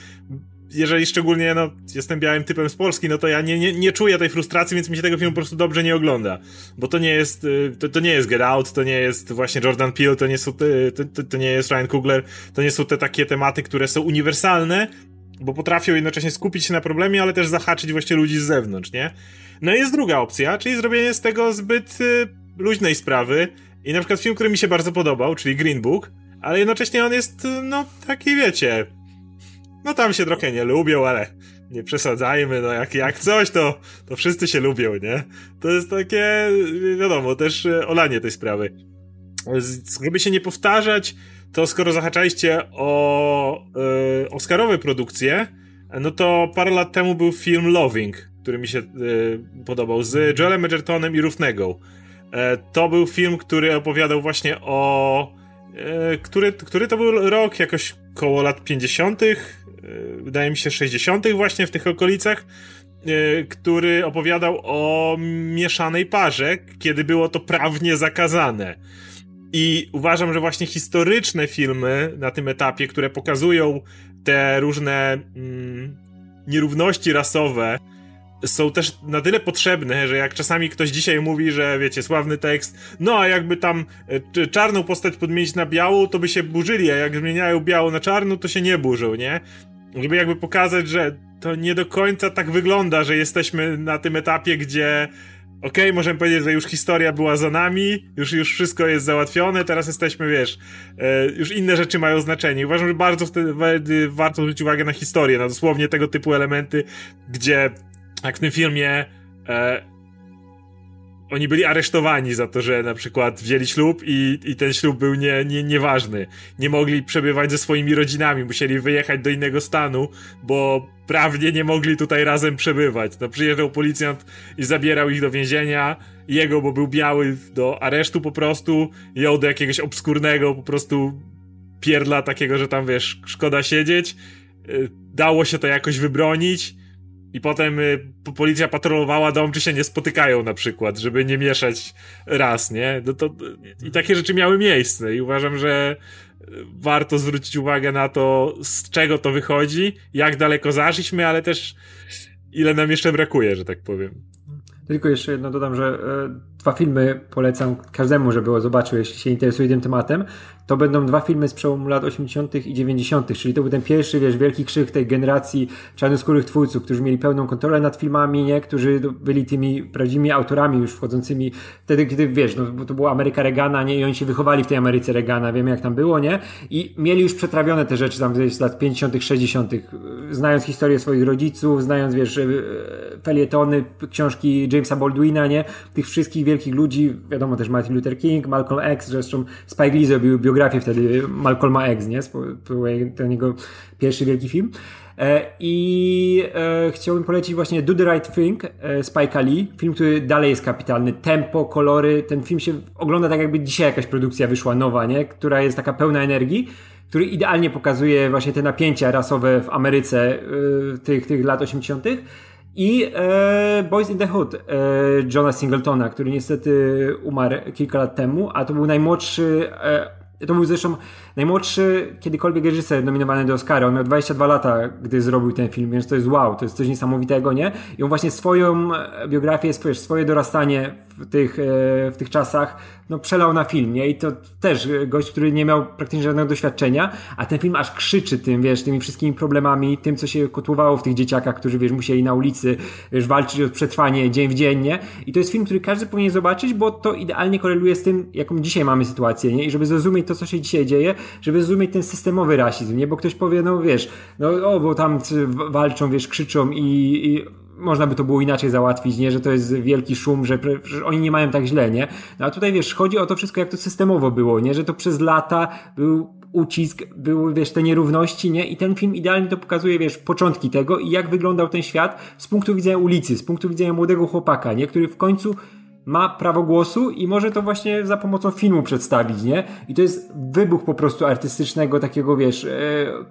jeżeli szczególnie, no, jestem białym typem z Polski, no to ja nie, nie, nie czuję tej frustracji, więc mi się tego filmu po prostu dobrze nie ogląda. Bo to nie jest, y, to, to nie jest Get Out, to nie jest właśnie Jordan Peele, to nie są, to, to, to nie jest Ryan Coogler, to nie są te takie tematy, które są uniwersalne, bo potrafią jednocześnie skupić się na problemie, ale też zahaczyć właśnie ludzi z zewnątrz, nie? No i jest druga opcja, czyli zrobienie z tego zbyt y, luźnej sprawy i na przykład film, który mi się bardzo podobał, czyli Green Book, ale jednocześnie on jest, y, no, taki wiecie, no tam się trochę nie lubią, ale nie przesadzajmy, no jak, jak coś, to, to wszyscy się lubią, nie? To jest takie, wiadomo, też e, olanie tej sprawy. Żeby się nie powtarzać, to skoro zahaczaliście o e, Oscarowe produkcje, no to parę lat temu był film Loving, który mi się e, podobał, z Joelem Edgertonem i Rufnego. E, to był film, który opowiadał właśnie o... Który, który to był rok? Jakoś koło lat 50., wydaje mi się 60. właśnie w tych okolicach. e, który opowiadał o mieszanej parze, kiedy było to prawnie zakazane. I uważam, że właśnie historyczne filmy na tym etapie, które pokazują te różne mm, nierówności rasowe, są też na tyle potrzebne, że jak czasami ktoś dzisiaj mówi, że wiecie, sławny tekst, no a jakby tam e, czarną postać podmienić na białą, to by się burzyli, a jak zmieniają białą na czarną, to się nie burzą, nie? Żeby jakby pokazać, że to nie do końca tak wygląda, że jesteśmy na tym etapie, gdzie okej, okay, możemy powiedzieć, że już historia była za nami, już, już wszystko jest załatwione, teraz jesteśmy, wiesz, e, już inne rzeczy mają znaczenie. Uważam, że bardzo wtedy warto zwrócić uwagę na historię, na dosłownie tego typu elementy, gdzie jak w tym filmie e, oni byli aresztowani za to, że na przykład wzięli ślub i, i ten ślub był nie, nie, nieważny. Nie mogli przebywać ze swoimi rodzinami, musieli wyjechać do innego stanu, bo prawnie nie mogli tutaj razem przebywać. No przyjeżdżał policjant i zabierał ich do więzienia, jego, bo był biały, do aresztu po prostu, ją do jakiegoś obskurnego po prostu pierdla takiego, że tam wiesz, szkoda siedzieć. E, dało się to jakoś wybronić i potem y, policja patrolowała dom, czy się nie spotykają na przykład, żeby nie mieszać raz, nie? No to, I takie rzeczy miały miejsce i uważam, że y, warto zwrócić uwagę na to, z czego to wychodzi, jak daleko zaszliśmy, ale też ile nam jeszcze brakuje, że tak powiem. Tylko jeszcze jedno dodam, że e, dwa filmy polecam każdemu, żeby zobaczył, jeśli się interesuje tym tematem to będą dwa filmy z przełomu lat 80. i 90., czyli to był ten pierwszy, wiesz, wielki krzyk tej generacji czarnoskórych twórców, którzy mieli pełną kontrolę nad filmami, nie? Którzy byli tymi prawdziwymi autorami już wchodzącymi wtedy, kiedy, wiesz, no, bo to była Ameryka Regana, nie? I oni się wychowali w tej Ameryce Regana, wiemy jak tam było, nie? I mieli już przetrawione te rzeczy tam z lat 50., 60., znając historię swoich rodziców, znając, wiesz, e, felietony, książki Jamesa Baldwina, nie? Tych wszystkich wielkich ludzi, wiadomo też Martin Luther King, Malcolm X, zresztą Spike Lee zrobił biografię wtedy Malcolma X, nie? Ten jego pierwszy wielki film. E, I e, chciałbym polecić właśnie Do the Right Thing e, Spike'a Lee. Film, który dalej jest kapitalny. Tempo, kolory. Ten film się ogląda tak jakby dzisiaj jakaś produkcja wyszła nowa, nie? Która jest taka pełna energii który idealnie pokazuje właśnie te napięcia rasowe w Ameryce tych, tych lat 80 i e, Boys in the Hood e, Johna Singletona, który niestety umarł kilka lat temu, a to był najmłodszy e, to był zresztą najmłodszy kiedykolwiek reżyser nominowany do Oscara. On miał 22 lata, gdy zrobił ten film, więc to jest wow, to jest coś niesamowitego, nie? I on właśnie swoją biografię, swoje, swoje dorastanie w tych, e, w tych czasach no, przelał na film, nie? I to też gość, który nie miał praktycznie żadnego doświadczenia, a ten film aż krzyczy tym, wiesz, tymi wszystkimi problemami, tym, co się kotłowało w tych dzieciakach, którzy, wiesz, musieli na ulicy, wiesz, walczyć o przetrwanie dzień w dzień, nie? I to jest film, który każdy powinien zobaczyć, bo to idealnie koreluje z tym, jaką dzisiaj mamy sytuację, nie? I żeby zrozumieć to, co się dzisiaj dzieje, żeby zrozumieć ten systemowy rasizm, nie? Bo ktoś powie, no wiesz, no o, bo tam walczą, wiesz, krzyczą i, i można by to było inaczej załatwić, nie? Że to jest wielki szum, że, że, oni nie mają tak źle, nie? No a tutaj wiesz, chodzi o to wszystko, jak to systemowo było, nie? Że to przez lata był ucisk, były, wiesz, te nierówności, nie? I ten film idealnie to pokazuje, wiesz, początki tego i jak wyglądał ten świat z punktu widzenia ulicy, z punktu widzenia młodego chłopaka, nie? Który w końcu ma prawo głosu i może to właśnie za pomocą filmu przedstawić, nie? I to jest wybuch po prostu artystycznego takiego, wiesz, e,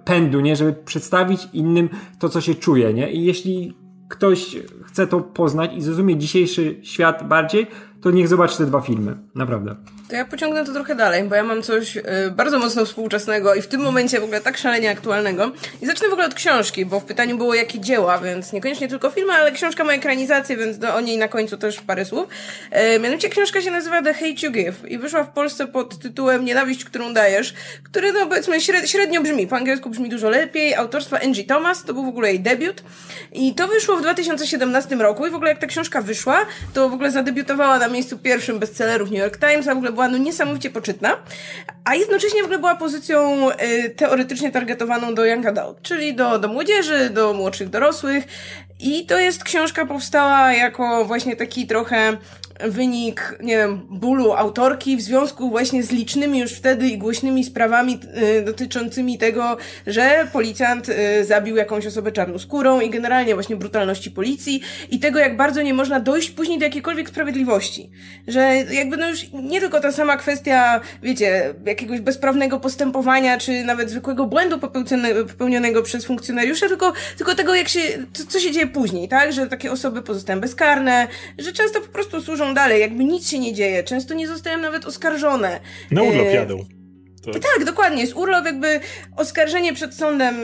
pędu, nie? Żeby przedstawić innym to, co się czuje, nie? I jeśli ktoś chce to poznać i zrozumieć dzisiejszy świat bardziej, to niech zobaczy te dwa filmy. Naprawdę. To ja pociągnę to trochę dalej, bo ja mam coś y, bardzo mocno współczesnego i w tym momencie w ogóle tak szalenie aktualnego. I zacznę w ogóle od książki, bo w pytaniu było jakie dzieła, więc niekoniecznie tylko filmy, ale książka ma ekranizację, więc do, o niej na końcu też parę słów. Y, mianowicie książka się nazywa The Hate You Give i wyszła w Polsce pod tytułem Nienawiść, którą dajesz, który no powiedzmy średnio brzmi, po angielsku brzmi dużo lepiej, autorstwa Angie Thomas, to był w ogóle jej debiut i to wyszło w 2017 roku i w ogóle jak ta książka wyszła, to w ogóle zadebiutowała na miejscu pierwszym bestsellerów New York Times, a w ogóle była no niesamowicie poczytna, a jednocześnie w ogóle była pozycją y, teoretycznie targetowaną do young adult, czyli do, do młodzieży, do młodszych dorosłych. I to jest książka powstała jako właśnie taki trochę wynik, nie wiem, bólu autorki w związku właśnie z licznymi już wtedy i głośnymi sprawami y, dotyczącymi tego, że policjant y, zabił jakąś osobę czarnoskórą i generalnie właśnie brutalności policji i tego, jak bardzo nie można dojść później do jakiejkolwiek sprawiedliwości. Że jakby no już nie tylko ta sama kwestia, wiecie, jakiegoś bezprawnego postępowania, czy nawet zwykłego błędu popełnionego przez funkcjonariusza, tylko, tylko tego, jak się, co, się dzieje później, tak? Że takie osoby pozostają bezkarne, że często po prostu służą dalej, jakby nic się nie dzieje, często nie zostają nawet oskarżone. Na urlop e, jadą. To... Tak, dokładnie. Jest urlop, jakby oskarżenie przed sądem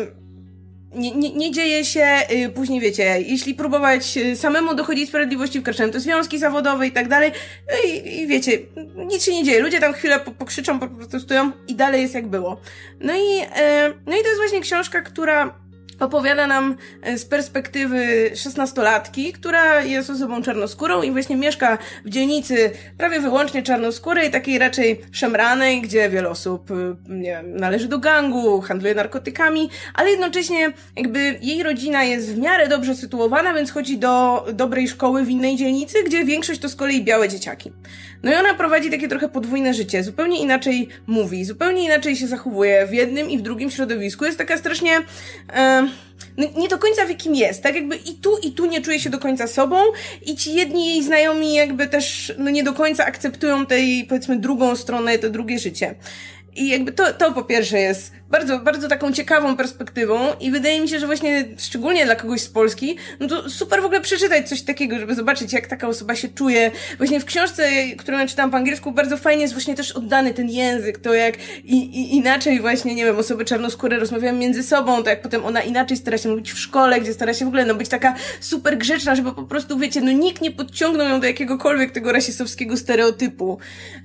nie, nie, nie dzieje się, y, później wiecie, jeśli próbować y, samemu dochodzić sprawiedliwości, wkraczając do związki zawodowe i tak dalej, no i, i wiecie, nic się nie dzieje. Ludzie tam chwilę pokrzyczą, protestują i dalej jest jak było. No i, y, no i to jest właśnie książka, która opowiada nam e, z perspektywy szesnastolatki, która jest osobą czarnoskórą i właśnie mieszka w dzielnicy prawie wyłącznie czarnoskórej, takiej raczej szemranej, gdzie wiele osób e, nie wiem, należy do gangu, handluje narkotykami, ale jednocześnie jakby jej rodzina jest w miarę dobrze sytuowana, więc chodzi do dobrej szkoły w innej dzielnicy, gdzie większość to z kolei białe dzieciaki. No i ona prowadzi takie trochę podwójne życie, zupełnie inaczej mówi, zupełnie inaczej się zachowuje w jednym i w drugim środowisku. Jest taka strasznie... E, nie do końca wie kim jest, tak jakby i tu, i tu nie czuje się do końca sobą i ci jedni jej znajomi jakby też no nie do końca akceptują tej, powiedzmy, drugą stronę, to drugie życie. I jakby to, to po pierwsze jest bardzo, bardzo taką ciekawą perspektywą i wydaje mi się, że właśnie szczególnie dla kogoś z Polski, no to super w ogóle przeczytać coś takiego, żeby zobaczyć, jak taka osoba się czuje. Właśnie w książce, którą ja czytałam po angielsku, bardzo fajnie jest właśnie też oddany ten język, to jak i, i inaczej właśnie, nie wiem, osoby czarnoskóre rozmawiają między sobą, to jak potem ona inaczej stara się mówić w szkole, gdzie stara się w ogóle no, być taka super grzeczna, żeby po prostu, wiecie, no nikt nie podciągnął ją do jakiegokolwiek tego rasistowskiego stereotypu.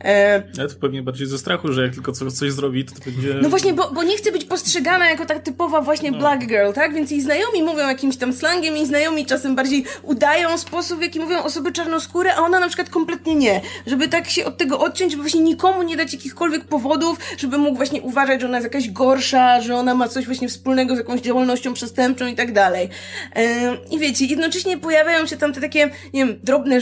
E... To pewnie bardziej ze strachu, że jak tylko coś zrobi, to, to będzie... No właśnie, bo, bo nie chce być postrzegana jako tak typowa właśnie no. black girl, tak? Więc jej znajomi mówią jakimś tam slangiem, jej znajomi czasem bardziej udają sposób, w jaki mówią osoby czarnoskóre, a ona na przykład kompletnie nie. Żeby tak się od tego odciąć, żeby właśnie nikomu nie dać jakichkolwiek powodów, żeby mógł właśnie uważać, że ona jest jakaś gorsza, że ona ma coś właśnie wspólnego z jakąś działalnością przestępczą i tak dalej. I wiecie, jednocześnie pojawiają się tam te takie, nie wiem, drobne,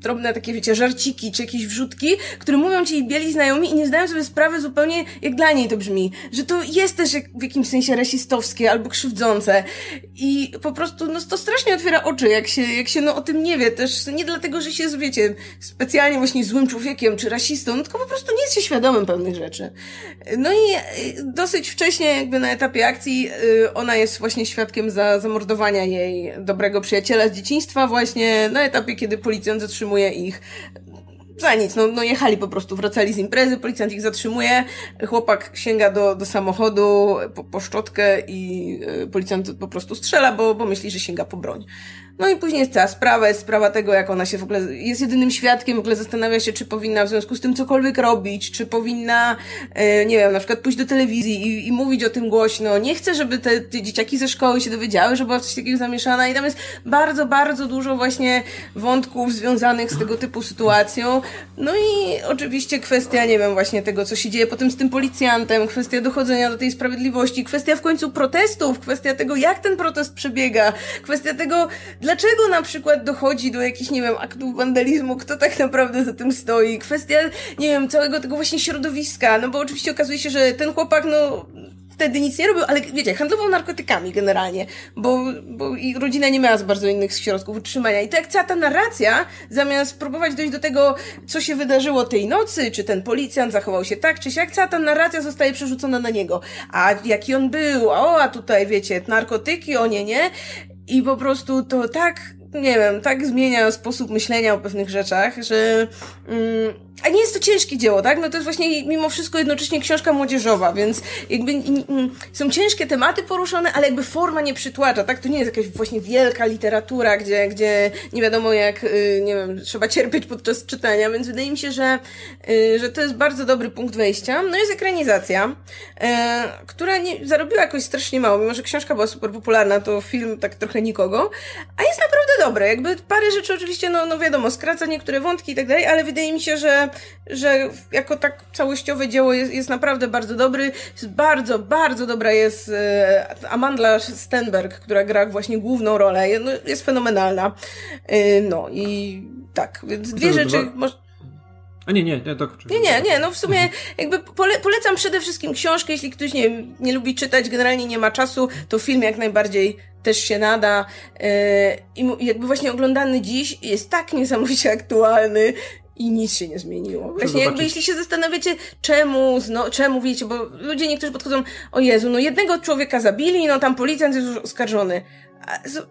drobne takie, wiecie, żarciki, czy jakieś wrzutki, które mówią ci bieli znajomi i nie zdają sobie sprawy zupełnie, jak dla niej to brzmi. Że to jest też w jakimś sensie rasistowskie albo krzywdzące. I po prostu, no to strasznie otwiera oczy, jak się, jak się no o tym nie wie. Też nie dlatego, że się jest, wiecie, specjalnie właśnie złym człowiekiem czy rasistą, tylko po prostu nie jest się świadomym pewnych rzeczy. No i y, dosyć wcześnie, jakby na etapie akcji, y, ona jest właśnie świadkiem za zamordowania jej dobrego przyjaciela z dzieciństwa, właśnie na etapie, kiedy policjant zatrzymuje ich za nic, no, no jechali po prostu, wracali z imprezy, policjant ich zatrzymuje, chłopak sięga do, do samochodu po, po szczotkę i y, policjant po prostu strzela, bo, bo myśli, że sięga po broń. No i później jest cała sprawa, jest sprawa tego, jak ona się w ogóle jest jedynym świadkiem, w ogóle zastanawia się, czy powinna w związku z tym cokolwiek robić, czy powinna, e, nie wiem, na przykład pójść do telewizji i, i mówić o tym głośno. Nie chcę, żeby te, te dzieciaki ze szkoły się dowiedziały, że była coś takiego zamieszana i tam jest bardzo, bardzo dużo właśnie wątków związanych z tego typu sytuacją. No i oczywiście kwestia, nie wiem, właśnie tego, co się dzieje potem z tym policjantem, kwestia dochodzenia do tej sprawiedliwości, kwestia w końcu protestów, kwestia tego, jak ten protest przebiega, kwestia tego, Dlaczego na przykład dochodzi do jakichś, nie wiem, aktów wandalizmu, kto tak naprawdę za tym stoi? Kwestia, nie wiem, całego tego właśnie środowiska, no bo oczywiście okazuje się, że ten chłopak, no, wtedy nic nie robił, ale wiecie, handlował narkotykami generalnie, bo, bo i rodzina nie miała za bardzo innych środków utrzymania. I to jak cała ta narracja, zamiast próbować dojść do tego, co się wydarzyło tej nocy, czy ten policjant zachował się tak, czy siak, cała ta narracja zostaje przerzucona na niego. A jaki on był, o, a tutaj wiecie, narkotyki, o nie, nie. I po prostu to tak, nie wiem, tak zmienia sposób myślenia o pewnych rzeczach, że. Mm, a nie jest to ciężkie dzieło, tak? No to jest właśnie mimo wszystko jednocześnie książka młodzieżowa, więc jakby mm, są ciężkie tematy poruszone, ale jakby forma nie przytłacza, tak? To nie jest jakaś właśnie wielka literatura, gdzie, gdzie nie wiadomo jak, y, nie wiem, trzeba cierpieć podczas czytania, więc wydaje mi się, że, y, że to jest bardzo dobry punkt wejścia. No jest ekranizacja, e, która nie, zarobiła jakoś strasznie mało, mimo że książka była super popularna, to film tak trochę nikogo, a jest naprawdę dobre. Jakby parę rzeczy oczywiście, no, no wiadomo, skraca niektóre wątki i tak dalej, ale wydaje mi się, że że jako tak całościowe dzieło jest, jest naprawdę bardzo dobry. Bardzo, bardzo dobra jest e, Amanda Stenberg, która gra właśnie główną rolę. No, jest fenomenalna. E, no i tak, więc dwie rzeczy... Dwa... A nie, nie, nie, to... Nie, nie, nie, no w sumie jakby pole, polecam przede wszystkim książkę, jeśli ktoś nie, nie lubi czytać, generalnie nie ma czasu, to film jak najbardziej też się nada yy, i jakby właśnie oglądany dziś jest tak niesamowicie aktualny i nic się nie zmieniło. Właśnie jakby jeśli się zastanawiacie, czemu, no, czemu wiecie, bo ludzie niektórzy podchodzą, o Jezu, no jednego człowieka zabili, no tam policjant jest już oskarżony. A, z,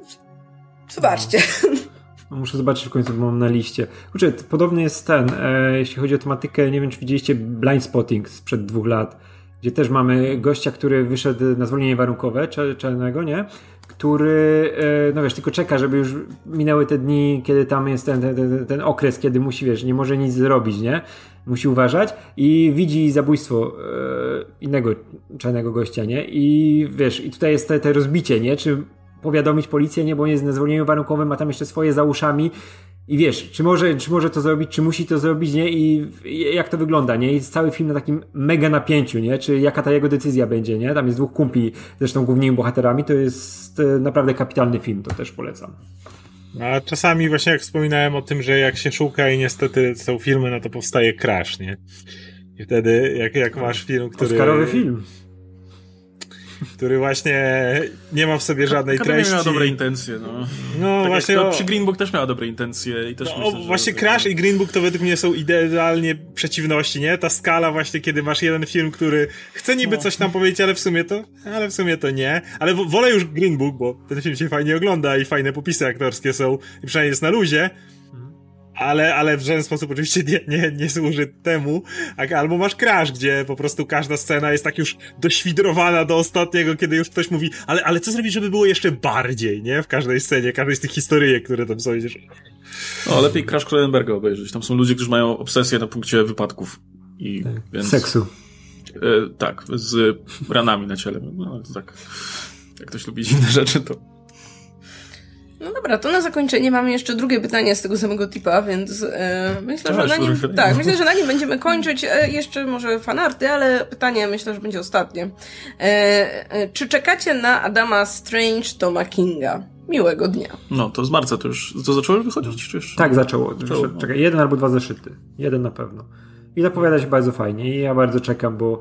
zobaczcie. No. No, muszę zobaczyć w końcu, bo mam na liście. Kurczę, podobny jest ten, e, jeśli chodzi o tematykę, nie wiem czy widzieliście Blind Spotting sprzed dwóch lat, gdzie też mamy gościa, który wyszedł na zwolnienie warunkowe, czarnego, nie? Który, e, no wiesz, tylko czeka, żeby już minęły te dni, kiedy tam jest ten, ten, ten okres, kiedy musi, wiesz, nie może nic zrobić, nie? Musi uważać i widzi zabójstwo e, innego czarnego gościa, nie? I wiesz, i tutaj jest te, te rozbicie, nie? Czy powiadomić policję, nie, bo on jest na zwolnieniu warunkowym, ma tam jeszcze swoje za uszami. I wiesz, czy może, czy może to zrobić, czy musi to zrobić, nie, i jak to wygląda, nie, i cały film na takim mega napięciu, nie, czy jaka ta jego decyzja będzie, nie, tam jest dwóch kumpli, zresztą głównymi bohaterami, to jest naprawdę kapitalny film, to też polecam. A czasami właśnie jak wspominałem o tym, że jak się szuka i niestety są filmy, no to powstaje crash, nie? I wtedy jak, jak masz film, który... Oscarowy film który właśnie nie ma w sobie żadnej Ka treści. miała dobre intencje, no. No tak właśnie. O... Przy Green Book też miała dobre intencje i też no, myślę, Właśnie Crash i Green Book to według mnie są idealnie przeciwności, nie? Ta skala właśnie, kiedy masz jeden film, który chce niby no. coś tam powiedzieć, ale w sumie to, ale w sumie to nie. Ale wolę już Green Book, bo ten film się fajnie ogląda i fajne popisy aktorskie są i przynajmniej jest na luzie ale, ale w żaden sposób oczywiście nie, nie, nie służy temu. Albo masz crash, gdzie po prostu każda scena jest tak już doświdrowana do ostatniego, kiedy już ktoś mówi, ale, ale co zrobić, żeby było jeszcze bardziej, nie? W każdej scenie, każdej z tych historyjek, które tam są. No, lepiej Crash Cronenberga obejrzeć. Tam są ludzie, którzy mają obsesję na punkcie wypadków. I, tak. więc... Seksu. E, tak, z ranami na ciele. No, tak. Jak ktoś lubi dziwne rzeczy, to no dobra, to na zakończenie mamy jeszcze drugie pytanie z tego samego tipa, więc e, myślę, że na nim, tak, myślę, że na nim będziemy kończyć. E, jeszcze może fanarty, ale pytanie myślę, że będzie ostatnie. E, e, czy czekacie na Adama Strange Toma Kinga? Miłego dnia. No, to z marca to już, to zaczęło wychodzić, czy jeszcze? Tak, zaczęło. zaczęło. Czekaj, jeden albo dwa zeszyty. Jeden na pewno. I zapowiada się bardzo fajnie i ja bardzo czekam, bo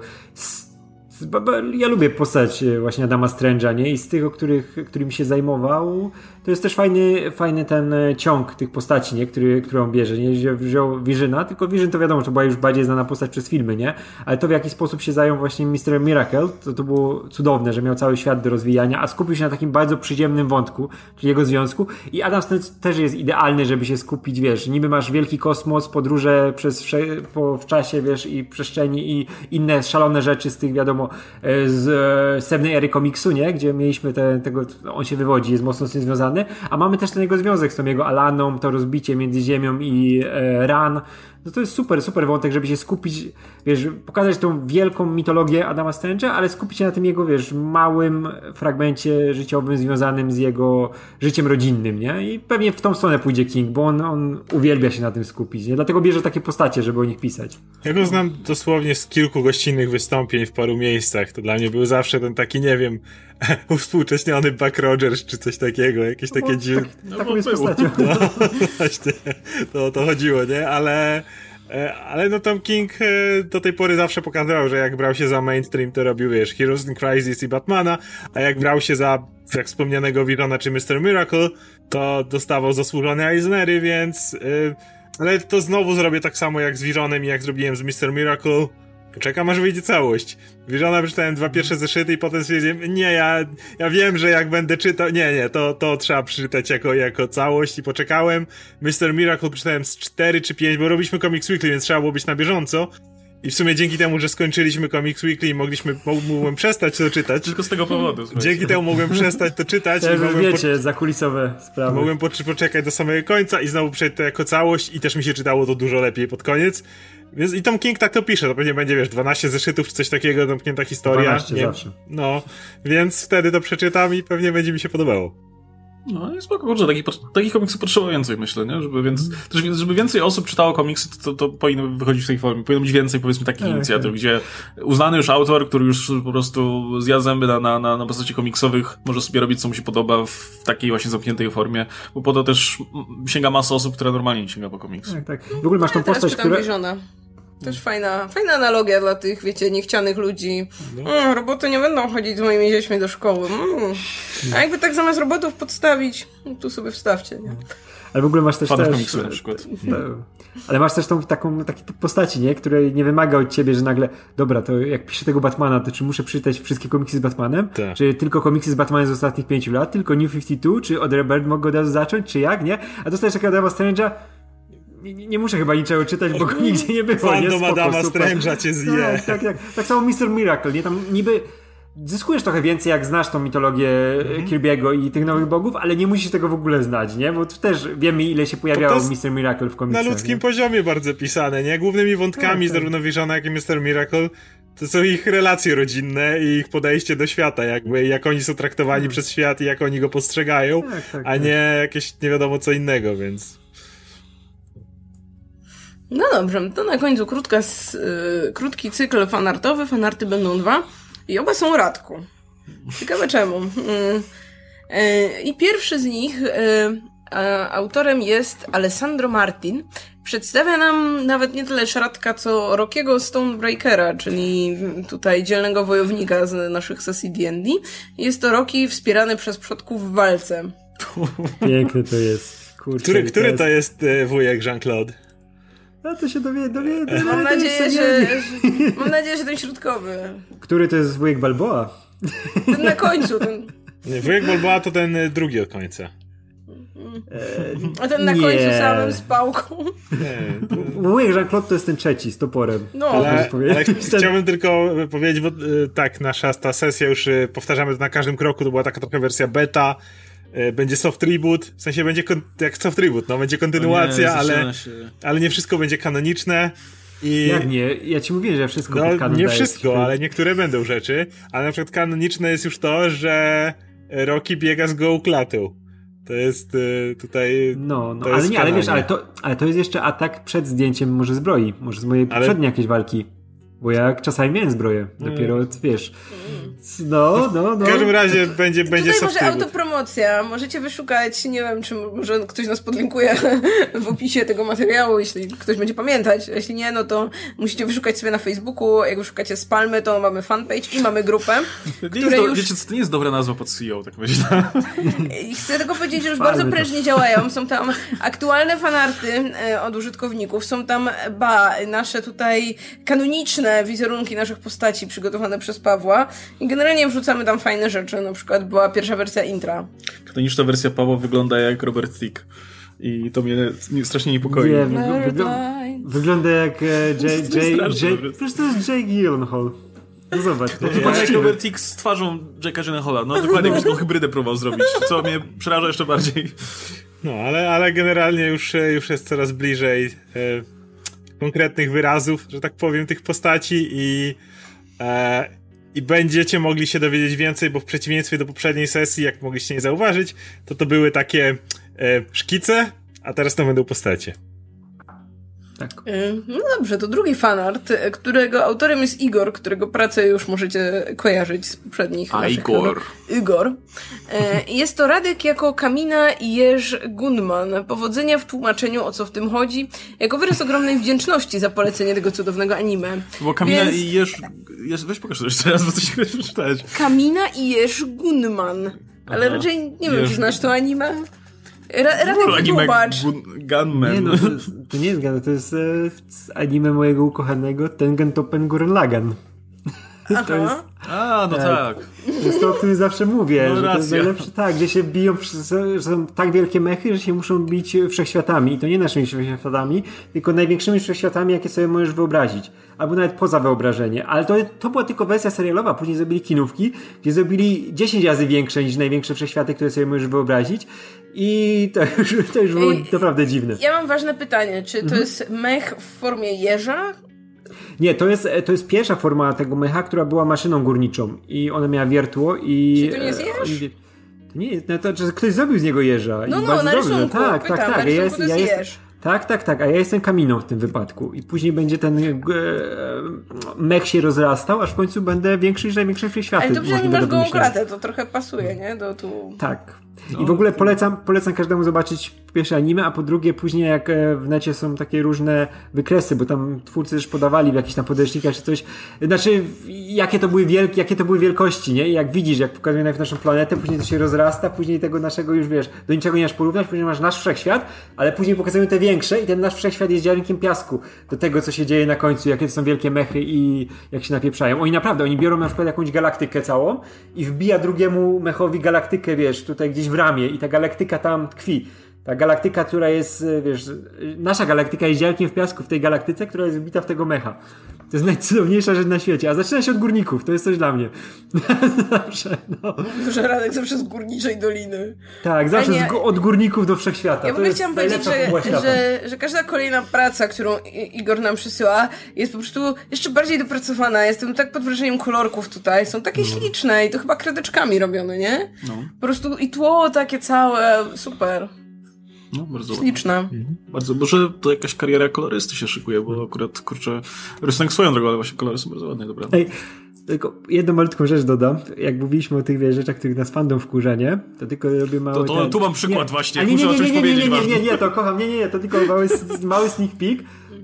ja lubię postać e, właśnie Adama Strange'a, nie? I z tych, o których, którym się zajmował, to jest też fajny, fajny ten e, ciąg tych postaci, nie? Który, którą bierze. Nie wziął, Vizyna, tylko Vision to wiadomo, to była już bardziej znana postać przez filmy, nie? Ale to w jaki sposób się zajął właśnie Mr. Miracle, to, to było cudowne, że miał cały świat do rozwijania, a skupił się na takim bardzo przyziemnym wątku, czyli jego związku. I Adam też jest idealny, żeby się skupić, wiesz, niby masz wielki kosmos, podróże przez po, w czasie, wiesz, i przestrzeni i inne szalone rzeczy z tych, wiadomo, e, z e, Sewnej ery komiksu, nie? Gdzie mieliśmy te, tego, on się wywodzi, jest mocno z tym związany a mamy też ten jego związek z tą jego Alaną, to rozbicie między Ziemią i e, Ran. No to jest super, super wątek, żeby się skupić, wiesz, pokazać tą wielką mitologię Adama Strange'a, ale skupić się na tym jego, wiesz, małym fragmencie życiowym związanym z jego życiem rodzinnym, nie? I pewnie w tą stronę pójdzie King, bo on, on uwielbia się na tym skupić, nie? Dlatego bierze takie postacie, żeby o nich pisać. Ja go znam dosłownie z kilku gościnnych wystąpień w paru miejscach. To dla mnie był zawsze ten taki, nie wiem, uwspółcześniony Buck Rogers czy coś takiego, jakieś takie no, dziwne... Tak, no, taką jest postacią. No, właśnie, to o to chodziło, nie? Ale... E, ale no Tom King e, do tej pory zawsze pokazywał, że jak brał się za mainstream, to robił, wiesz, Heroes in Crisis i Batmana, a jak brał się za, jak wspomnianego Virona czy Mr. Miracle, to dostawał zasłużone Eisnery, więc... Yy, ale to znowu zrobię tak samo jak z Vironem i jak zrobiłem z Mr. Miracle. Czekam aż wyjdzie całość. Wierzona przeczytałem dwa pierwsze zeszyty i potem stwierdziłem, nie, ja, ja wiem, że jak będę czytał, nie, nie, to, to trzeba przeczytać jako, jako całość i poczekałem. Mr. Miracle przeczytałem z cztery czy pięć, bo robiliśmy Comics Weekly, więc trzeba było być na bieżąco. I w sumie dzięki temu, że skończyliśmy Comics Weekly i mogliśmy, mogłem przestać to czytać. Tylko z tego powodu. Dzięki temu mogłem przestać to czytać. Ja i mogłem wiecie, po... zakulisowe sprawy. Mogłem poczekać do samego końca i znowu przejść to jako całość i też mi się czytało to dużo lepiej pod koniec. Więc i Tom King tak to pisze, to pewnie będzie, wiesz, 12 zeszytów czy coś takiego, zamknięta historia. 12 nie? zawsze. No, więc wtedy to przeczytam i pewnie będzie mi się podobało. No i spoko, kurczę, takich, takich komiksów potrzeba więcej, myślę, nie? Żeby, więc, też, żeby więcej osób czytało komiksy, to, to, to powinno wychodzić w tej formie. Powinno być więcej, powiedzmy, takich Tak, inicjatyw, tak. gdzie uznany już autor, który już po prostu zjadł zęby na, na, na, na postaci komiksowych, może sobie robić, co mu się podoba w takiej właśnie zamkniętej formie, bo po to też sięga masa osób, która normalnie nie sięga po komiksy. Tak, tak. W ogóle masz tą Ja teraz postać, która... Visiona. Też fajna, fajna analogia dla tych, wiecie, niechcianych ludzi. Mm, roboty nie będą chodzić z moimi dziećmi do szkoły. Mm. A jakby tak zamiast robotów podstawić, no tu sobie wstawcie, nie? Ale w ogóle masz też... Fanów też komiksu na przykład. No. Ale masz też tą taką taki typ postaci, nie? Której nie wymaga od ciebie, że nagle, dobra, to jak piszę tego Batmana, to czy muszę przeczytać wszystkie komiksy z Batmanem? Tak. Czy tylko komiksy z Batmanem z ostatnich pięciu lat? Tylko New 52? Czy od Rebirth mogę od razu zacząć? Czy jak, nie? A dostajesz takiego Adama Strange'a, nie, nie- nie muszę chyba niczego czytać, bo go nigdzie nie było, nie? Fandom Spoko, Adama. Strange'a cię zje. Tak, tak, tak. Tak samo Mr. Miracle, nie? Tam niby zyskujesz trochę więcej, jak znasz tą mitologię Mhm. Kirby'ego i tych nowych bogów, ale nie musisz tego w ogóle znać, nie? Bo też wiemy, ile się pojawiało Mr. Miracle w Na komiksach. ludzkim nie? poziomie bardzo pisane, nie? Głównymi wątkami Tak, tak. zarówno Visiona, jak i Mr. Miracle to są ich relacje rodzinne i ich podejście do świata, jakby jak oni są traktowani przez świat i jak oni go postrzegają, Tak, tak, a tak. nie jakieś nie wiadomo co innego, więc... No dobrze, to na końcu krótka, s- y, krótki cykl fanartowy. Fanarty będą dwa i oba są Radku. Ciekawe czemu. Y, y, I pierwszy z nich y, autorem jest Alessandro Martin. Przedstawia nam nawet nie tyle Szradka, co Rockiego Stonebreakera, czyli tutaj dzielnego wojownika z naszych sesji D&D. Jest to Rocky wspierany przez przodków w walce. Piękne to jest. Kurczę, Który, który jest- to jest e, wujek Jean-Claude? A to się dowie, dowie, dowie Mam nadzieję, że, że, mam nadzieję, że ten środkowy. Który to jest wujek Balboa? Ten na końcu, ten, Nie, wujek Balboa to ten e, drugi od końca. a ten na Nie. końcu samym z pałką. Nie, Wujek Jean-Claude to jest ten trzeci z toporem. No, Ale, Możesz powiedzieć. ale chciałbym tylko powiedzieć, bo e, tak, nasza ta sesja już powtarzamy to na każdym kroku, to była taka trochę wersja beta, będzie soft reboot, w sensie będzie jak soft reboot, no będzie kontynuacja, nie, ale, się. ale nie wszystko będzie kanoniczne i... Jak nie? Ja ci mówiłem, że wszystko No, kanon nie wszystko, ale niektóre będą rzeczy, ale na przykład kanoniczne jest już to, że Rocky biega z gołą klatą. To jest e, tutaj... No, no ale nie, ale wiesz, ale to, ale to jest jeszcze atak przed zdjęciem może zbroi. Może z mojej Ale- poprzedniej jakiejś walki. Bo ja czasami miałem zbroję. Mm. Dopiero, wiesz... No, no, no. W każdym razie będzie, będzie Tutaj może autopromocja. Możecie wyszukać, nie wiem, czy może ktoś nas podlinkuje w opisie tego materiału, jeśli ktoś będzie pamiętać. Jeśli nie, no to musicie wyszukać sobie na Facebooku. Jak wyszukacie Spalmy, to mamy fanpage i mamy grupę. Nie jest które do, już- Wiecie, co, to nie jest dobra nazwa pod CEO, tak myślę. I chcę tylko powiedzieć, że już Spalmy bardzo to. prężnie działają. Są tam aktualne fanarty e, od użytkowników. Są tam, ba, nasze tutaj kanoniczne wizerunki naszych postaci przygotowane przez Pawła. I generalnie wrzucamy tam fajne rzeczy. Na przykład była pierwsza wersja intra. Kanoniczna wersja Pawła wygląda jak Robert Thicke. I to mnie, strasznie niepokoi. Nie, wygl- wygl- wygląda jak e, J, To jest J. Przecież to jest Jake Gyllenhaal. No zobacz. To To. Robert Thicke z twarzą Jacka Gyllenhaala. No dokładnie jakbyś tą hybrydę próbował zrobić, co mnie przeraża jeszcze bardziej. No, ale, ale generalnie już, e, już jest coraz bliżej e, konkretnych wyrazów, że tak powiem, tych postaci i, e, i będziecie mogli się dowiedzieć więcej, bo w przeciwieństwie do poprzedniej sesji, jak mogliście nie zauważyć, to to były takie e, szkice, a teraz to będą postacie. Tak. Y, No dobrze, to drugi fanart, którego autorem jest Igor, którego pracę już możecie kojarzyć z poprzednich A, Igor. Igor. Y, Jest to Radek jako Kamina i Jerz Gunman. Powodzenia w tłumaczeniu, o co w tym chodzi, jako wyraz ogromnej wdzięczności za polecenie tego cudownego anime. Bo Kamila Więc- i Jerz... Jerz... Weź pokaż to jeszcze raz, bo coś chcesz przeczytać. Kamina i Jerz Gunman. Ale Aha. raczej nie wiem, Jerz- czy znasz to anime? Ra Radek, Anime tłumacz. Gun- Gunman. Nie no, to, to nie jest gada, to jest e, anime mojego ukochanego Tengen Toppen Gurren. To jest, A, no Tak. tak. to jest to, o którym zawsze mówię, No że to jest racja. najlepsze, tak, gdzie się biją, że są tak wielkie mechy, że się muszą bić wszechświatami i to nie naszymi wszechświatami, tylko największymi wszechświatami, jakie sobie możesz wyobrazić. Albo nawet poza wyobrażenie. Ale to, to była tylko wersja serialowa, później zrobili kinówki, gdzie zrobili 10 razy większe niż największe wszechświaty, które sobie możesz wyobrazić i to już, to już było Ej, naprawdę dziwne. Ja mam ważne pytanie, czy to jest mech w formie jeża? Nie, to jest, to jest pierwsza forma tego mecha, która była maszyną górniczą i ona miała wiertło i... Czy to nie jest jeż? To nie jest, no to, że ktoś zrobił z niego jeża. No, i no, bardzo na dobrze. rysunku, Tak, pytam, tak, na tak. Ja rysunku jest, to ja jest jest, jeż. tak, tak, tak, a ja jestem kaminą w tym wypadku. I później będzie ten e, mech się rozrastał, aż w końcu będę większy niż największe wszechświaty. Ale to przynajmniej możliwe masz gołą kratę, to trochę pasuje, nie? Do tu... Tak. No. I w ogóle polecam, polecam każdemu zobaczyć po pierwsze anime, a po drugie później jak e, w necie są takie różne wykresy, bo tam twórcy też podawali w jakichś tam podręcznikach czy coś, znaczy jakie to były wielkie, jakie to były wielkości, nie? I jak widzisz, jak pokazują najpierw naszą planetę, później to się rozrasta, później tego naszego już wiesz, do niczego nie masz porównać, później masz nasz wszechświat, ale później pokazują te większe i ten nasz wszechświat jest ziarnkiem piasku do tego, co się dzieje na końcu, jakie to są wielkie mechy i jak się napieprzają. Oni naprawdę, oni biorą na przykład jakąś galaktykę całą i wbija drugiemu mechowi galaktykę, wiesz, tutaj gdzieś w ramię i ta galaktyka tam tkwi. Ta galaktyka, która jest, e, wiesz, e, nasza galaktyka jest ziarnkiem w piasku w tej galaktyce, która jest wbita w tego mecha. To jest najcudowniejsza rzecz na świecie. A zaczyna się od górników, to jest coś dla mnie. Zawsze, no. Że Radek zawsze z górniczej doliny. Tak, zawsze nie- z, od górników do wszechświata. Ja to chciałam powiedzieć, że, że, że każda kolejna praca, którą Igor nam przysyła, jest po prostu jeszcze bardziej dopracowana. Jestem tak pod wrażeniem kolorków tutaj. Są takie śliczne i to chyba kredeczkami robione, nie? No, Po prostu i tło takie całe, super. No bardzo. Śliczne. Bardzo, może to jakaś kariera kolorysty się szykuje, bo akurat, kurczę, rysunek swoją drogą, ale właśnie kolory są bardzo ładne, dobra. Ej, tylko jedną malutką rzecz dodam. Jak mówiliśmy o tych rzeczach, których nas fandom wkurza, nie? To tylko robię mały... To- to ten- tu mam przykład właśnie, A nie, muszę nie, o nie, czymś nie, nie, nie, powiedzieć nie, nie, ważnym. nie, to kocham, nie, nie, nie, to tylko mały, mały sneak peek,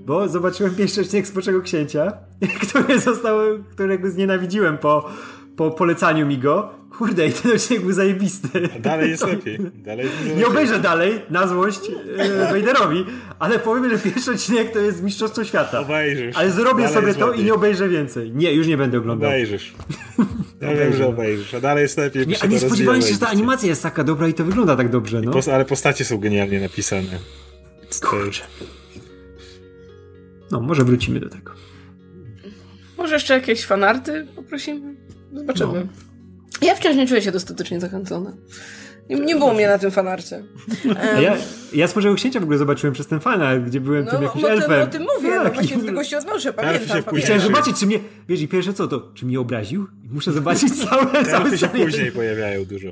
bo zobaczyłem pierwszy odcinek Spoczego Księcia, który został, którego znienawidziłem po, po polecaniu mi go. Kurde, i ten odcinek był zajebisty. A dalej jest lepiej. Dalej jest Nie obejrzę dalej, na złość e, Vaderowi, ale powiem, że pierwszy odcinek to jest Mistrzostwo Świata. Obejrzysz. Ale zrobię Dalej sobie to i nie obejrzę więcej. Nie, już nie będę oglądał. Obejrzysz. Ja wiem, że obejrzysz. A dalej jest lepiej. Nie, nie spodziewałem się, że ta animacja jest taka dobra i to wygląda tak dobrze, no. Pos- ale postacie są genialnie napisane. Jest- No, może wrócimy do tego. Może jeszcze jakieś fanarty poprosimy? Zobaczymy. No. Ja wciąż nie czuję się dostatecznie zachęcona. Nie, nie było mnie na tym fanarcie. A ja, ja Spoczego Księcia w ogóle zobaczyłem przez ten fanart, gdzie byłem No, tym no, jakimś no, elfem. no, o tym mówię, no Tak, właśnie i- do tego się odnoszę, się pamiętam, później- pamiętam. Chciałem zobaczyć, czy mnie, wiesz, i pierwsze co to, czy mnie obraził? Muszę zobaczyć całe, całe się później pojawiają dużo.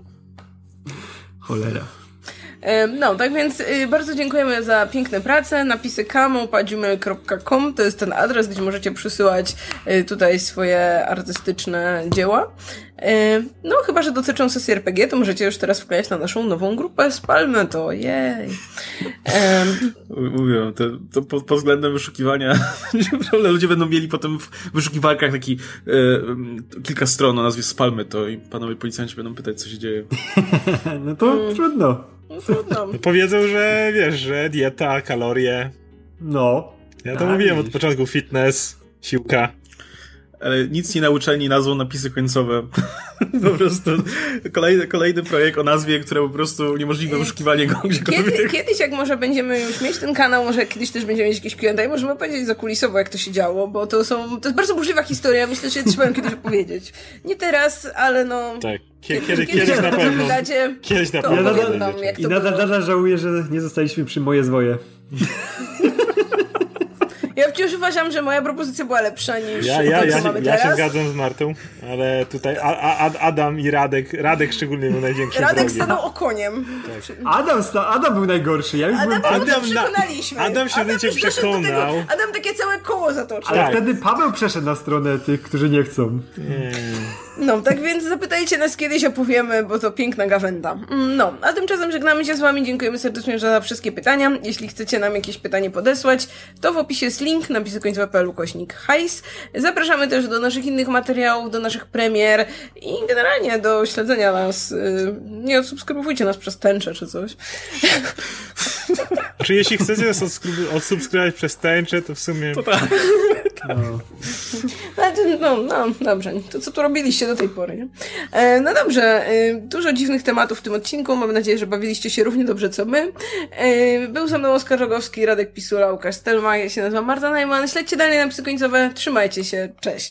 Cholera. No, tak więc y, bardzo dziękujemy za piękne prace. Napisy kamo.gmail.com to jest ten adres, gdzie możecie przysyłać y, tutaj swoje artystyczne dzieła. No, chyba, że dotyczą sesji RPG, to możecie już teraz wklejać na naszą nową grupę Spalmy to, jej. Em, Mówię, to, to pod, pod względem wyszukiwania, ludzie będą mieli potem w wyszukiwarkach taki e, kilka stron o nazwie Spalmy to i panowie policjanci będą pytać, co się dzieje. No to Mm. trudno. No trudno. No powiedzą, że wiesz, że dieta, kalorie. No. Ja to A, mówiłem od początku. Fitness, siłka. Ale nic nie nauczeni nazwą napisy końcowe. po prostu kolejny, kolejny projekt o nazwie, które po prostu uniemożliwia wyszukiwanie go Kiedy, gdziekolwiek. kiedyś, jak może będziemy już mieć ten kanał, może kiedyś też będziemy mieć jakieś Q&A, możemy powiedzieć zakulisowo, jak to się działo, bo to są, to jest bardzo burzliwa historia, myślę, że trzeba ją kiedyś opowiedzieć. Nie teraz, ale no... Tak. Kie- Kiedy, Kiedy, kiedyś, kiedyś na pewno. wydacie, Kiedyś na pewno. wam, jak I to nadal, nadal żałuję, że nie zostaliśmy przy moje zwoje. Ja wciąż uważam, że moja propozycja była lepsza niż Ja, to, ja, co ja, mamy się, ja się teraz. zgadzam z Martą, ale tutaj a, a, Ad- Adam i Radek, Radek szczególnie był największym Radek wrogiem. stanął okoniem. Adam, sta, Adam był najgorszy. Ja już byłem Adam, Adam Adam na- przekonaliśmy. Adam się już doszedł do przekonał. tego. Adam takie całe koło zatoczył. Ale Tak. wtedy Paweł przeszedł na stronę tych, którzy nie chcą. No, tak więc zapytajcie nas kiedyś, opowiemy, bo to piękna gawenda. Mm, No, a tymczasem żegnamy się z wami, dziękujemy serdecznie za wszystkie pytania. Jeśli chcecie nam jakieś pytanie podesłać, to w opisie jest link, napisy końcowe.pl kośnik hajs. Zapraszamy też do naszych innych materiałów, do naszych premier i generalnie do śledzenia nas. Yy, Nie odsubskrybujcie nas przez tęczę czy coś. Czy jeśli chcecie nas odsubskrybować przez tęczę, to w sumie... No. Ale to, no, no, dobrze. To co tu robiliście do tej pory, nie? E, no dobrze, e, dużo dziwnych tematów w tym odcinku. Mam nadzieję, że bawiliście się równie dobrze co my. E, był ze mną Oskar Rogowski, Radek Pisula, Łukasz Stelma. Ja się nazywam Marta Najman. Śledźcie dalej napisy końcowe. Trzymajcie się. Cześć.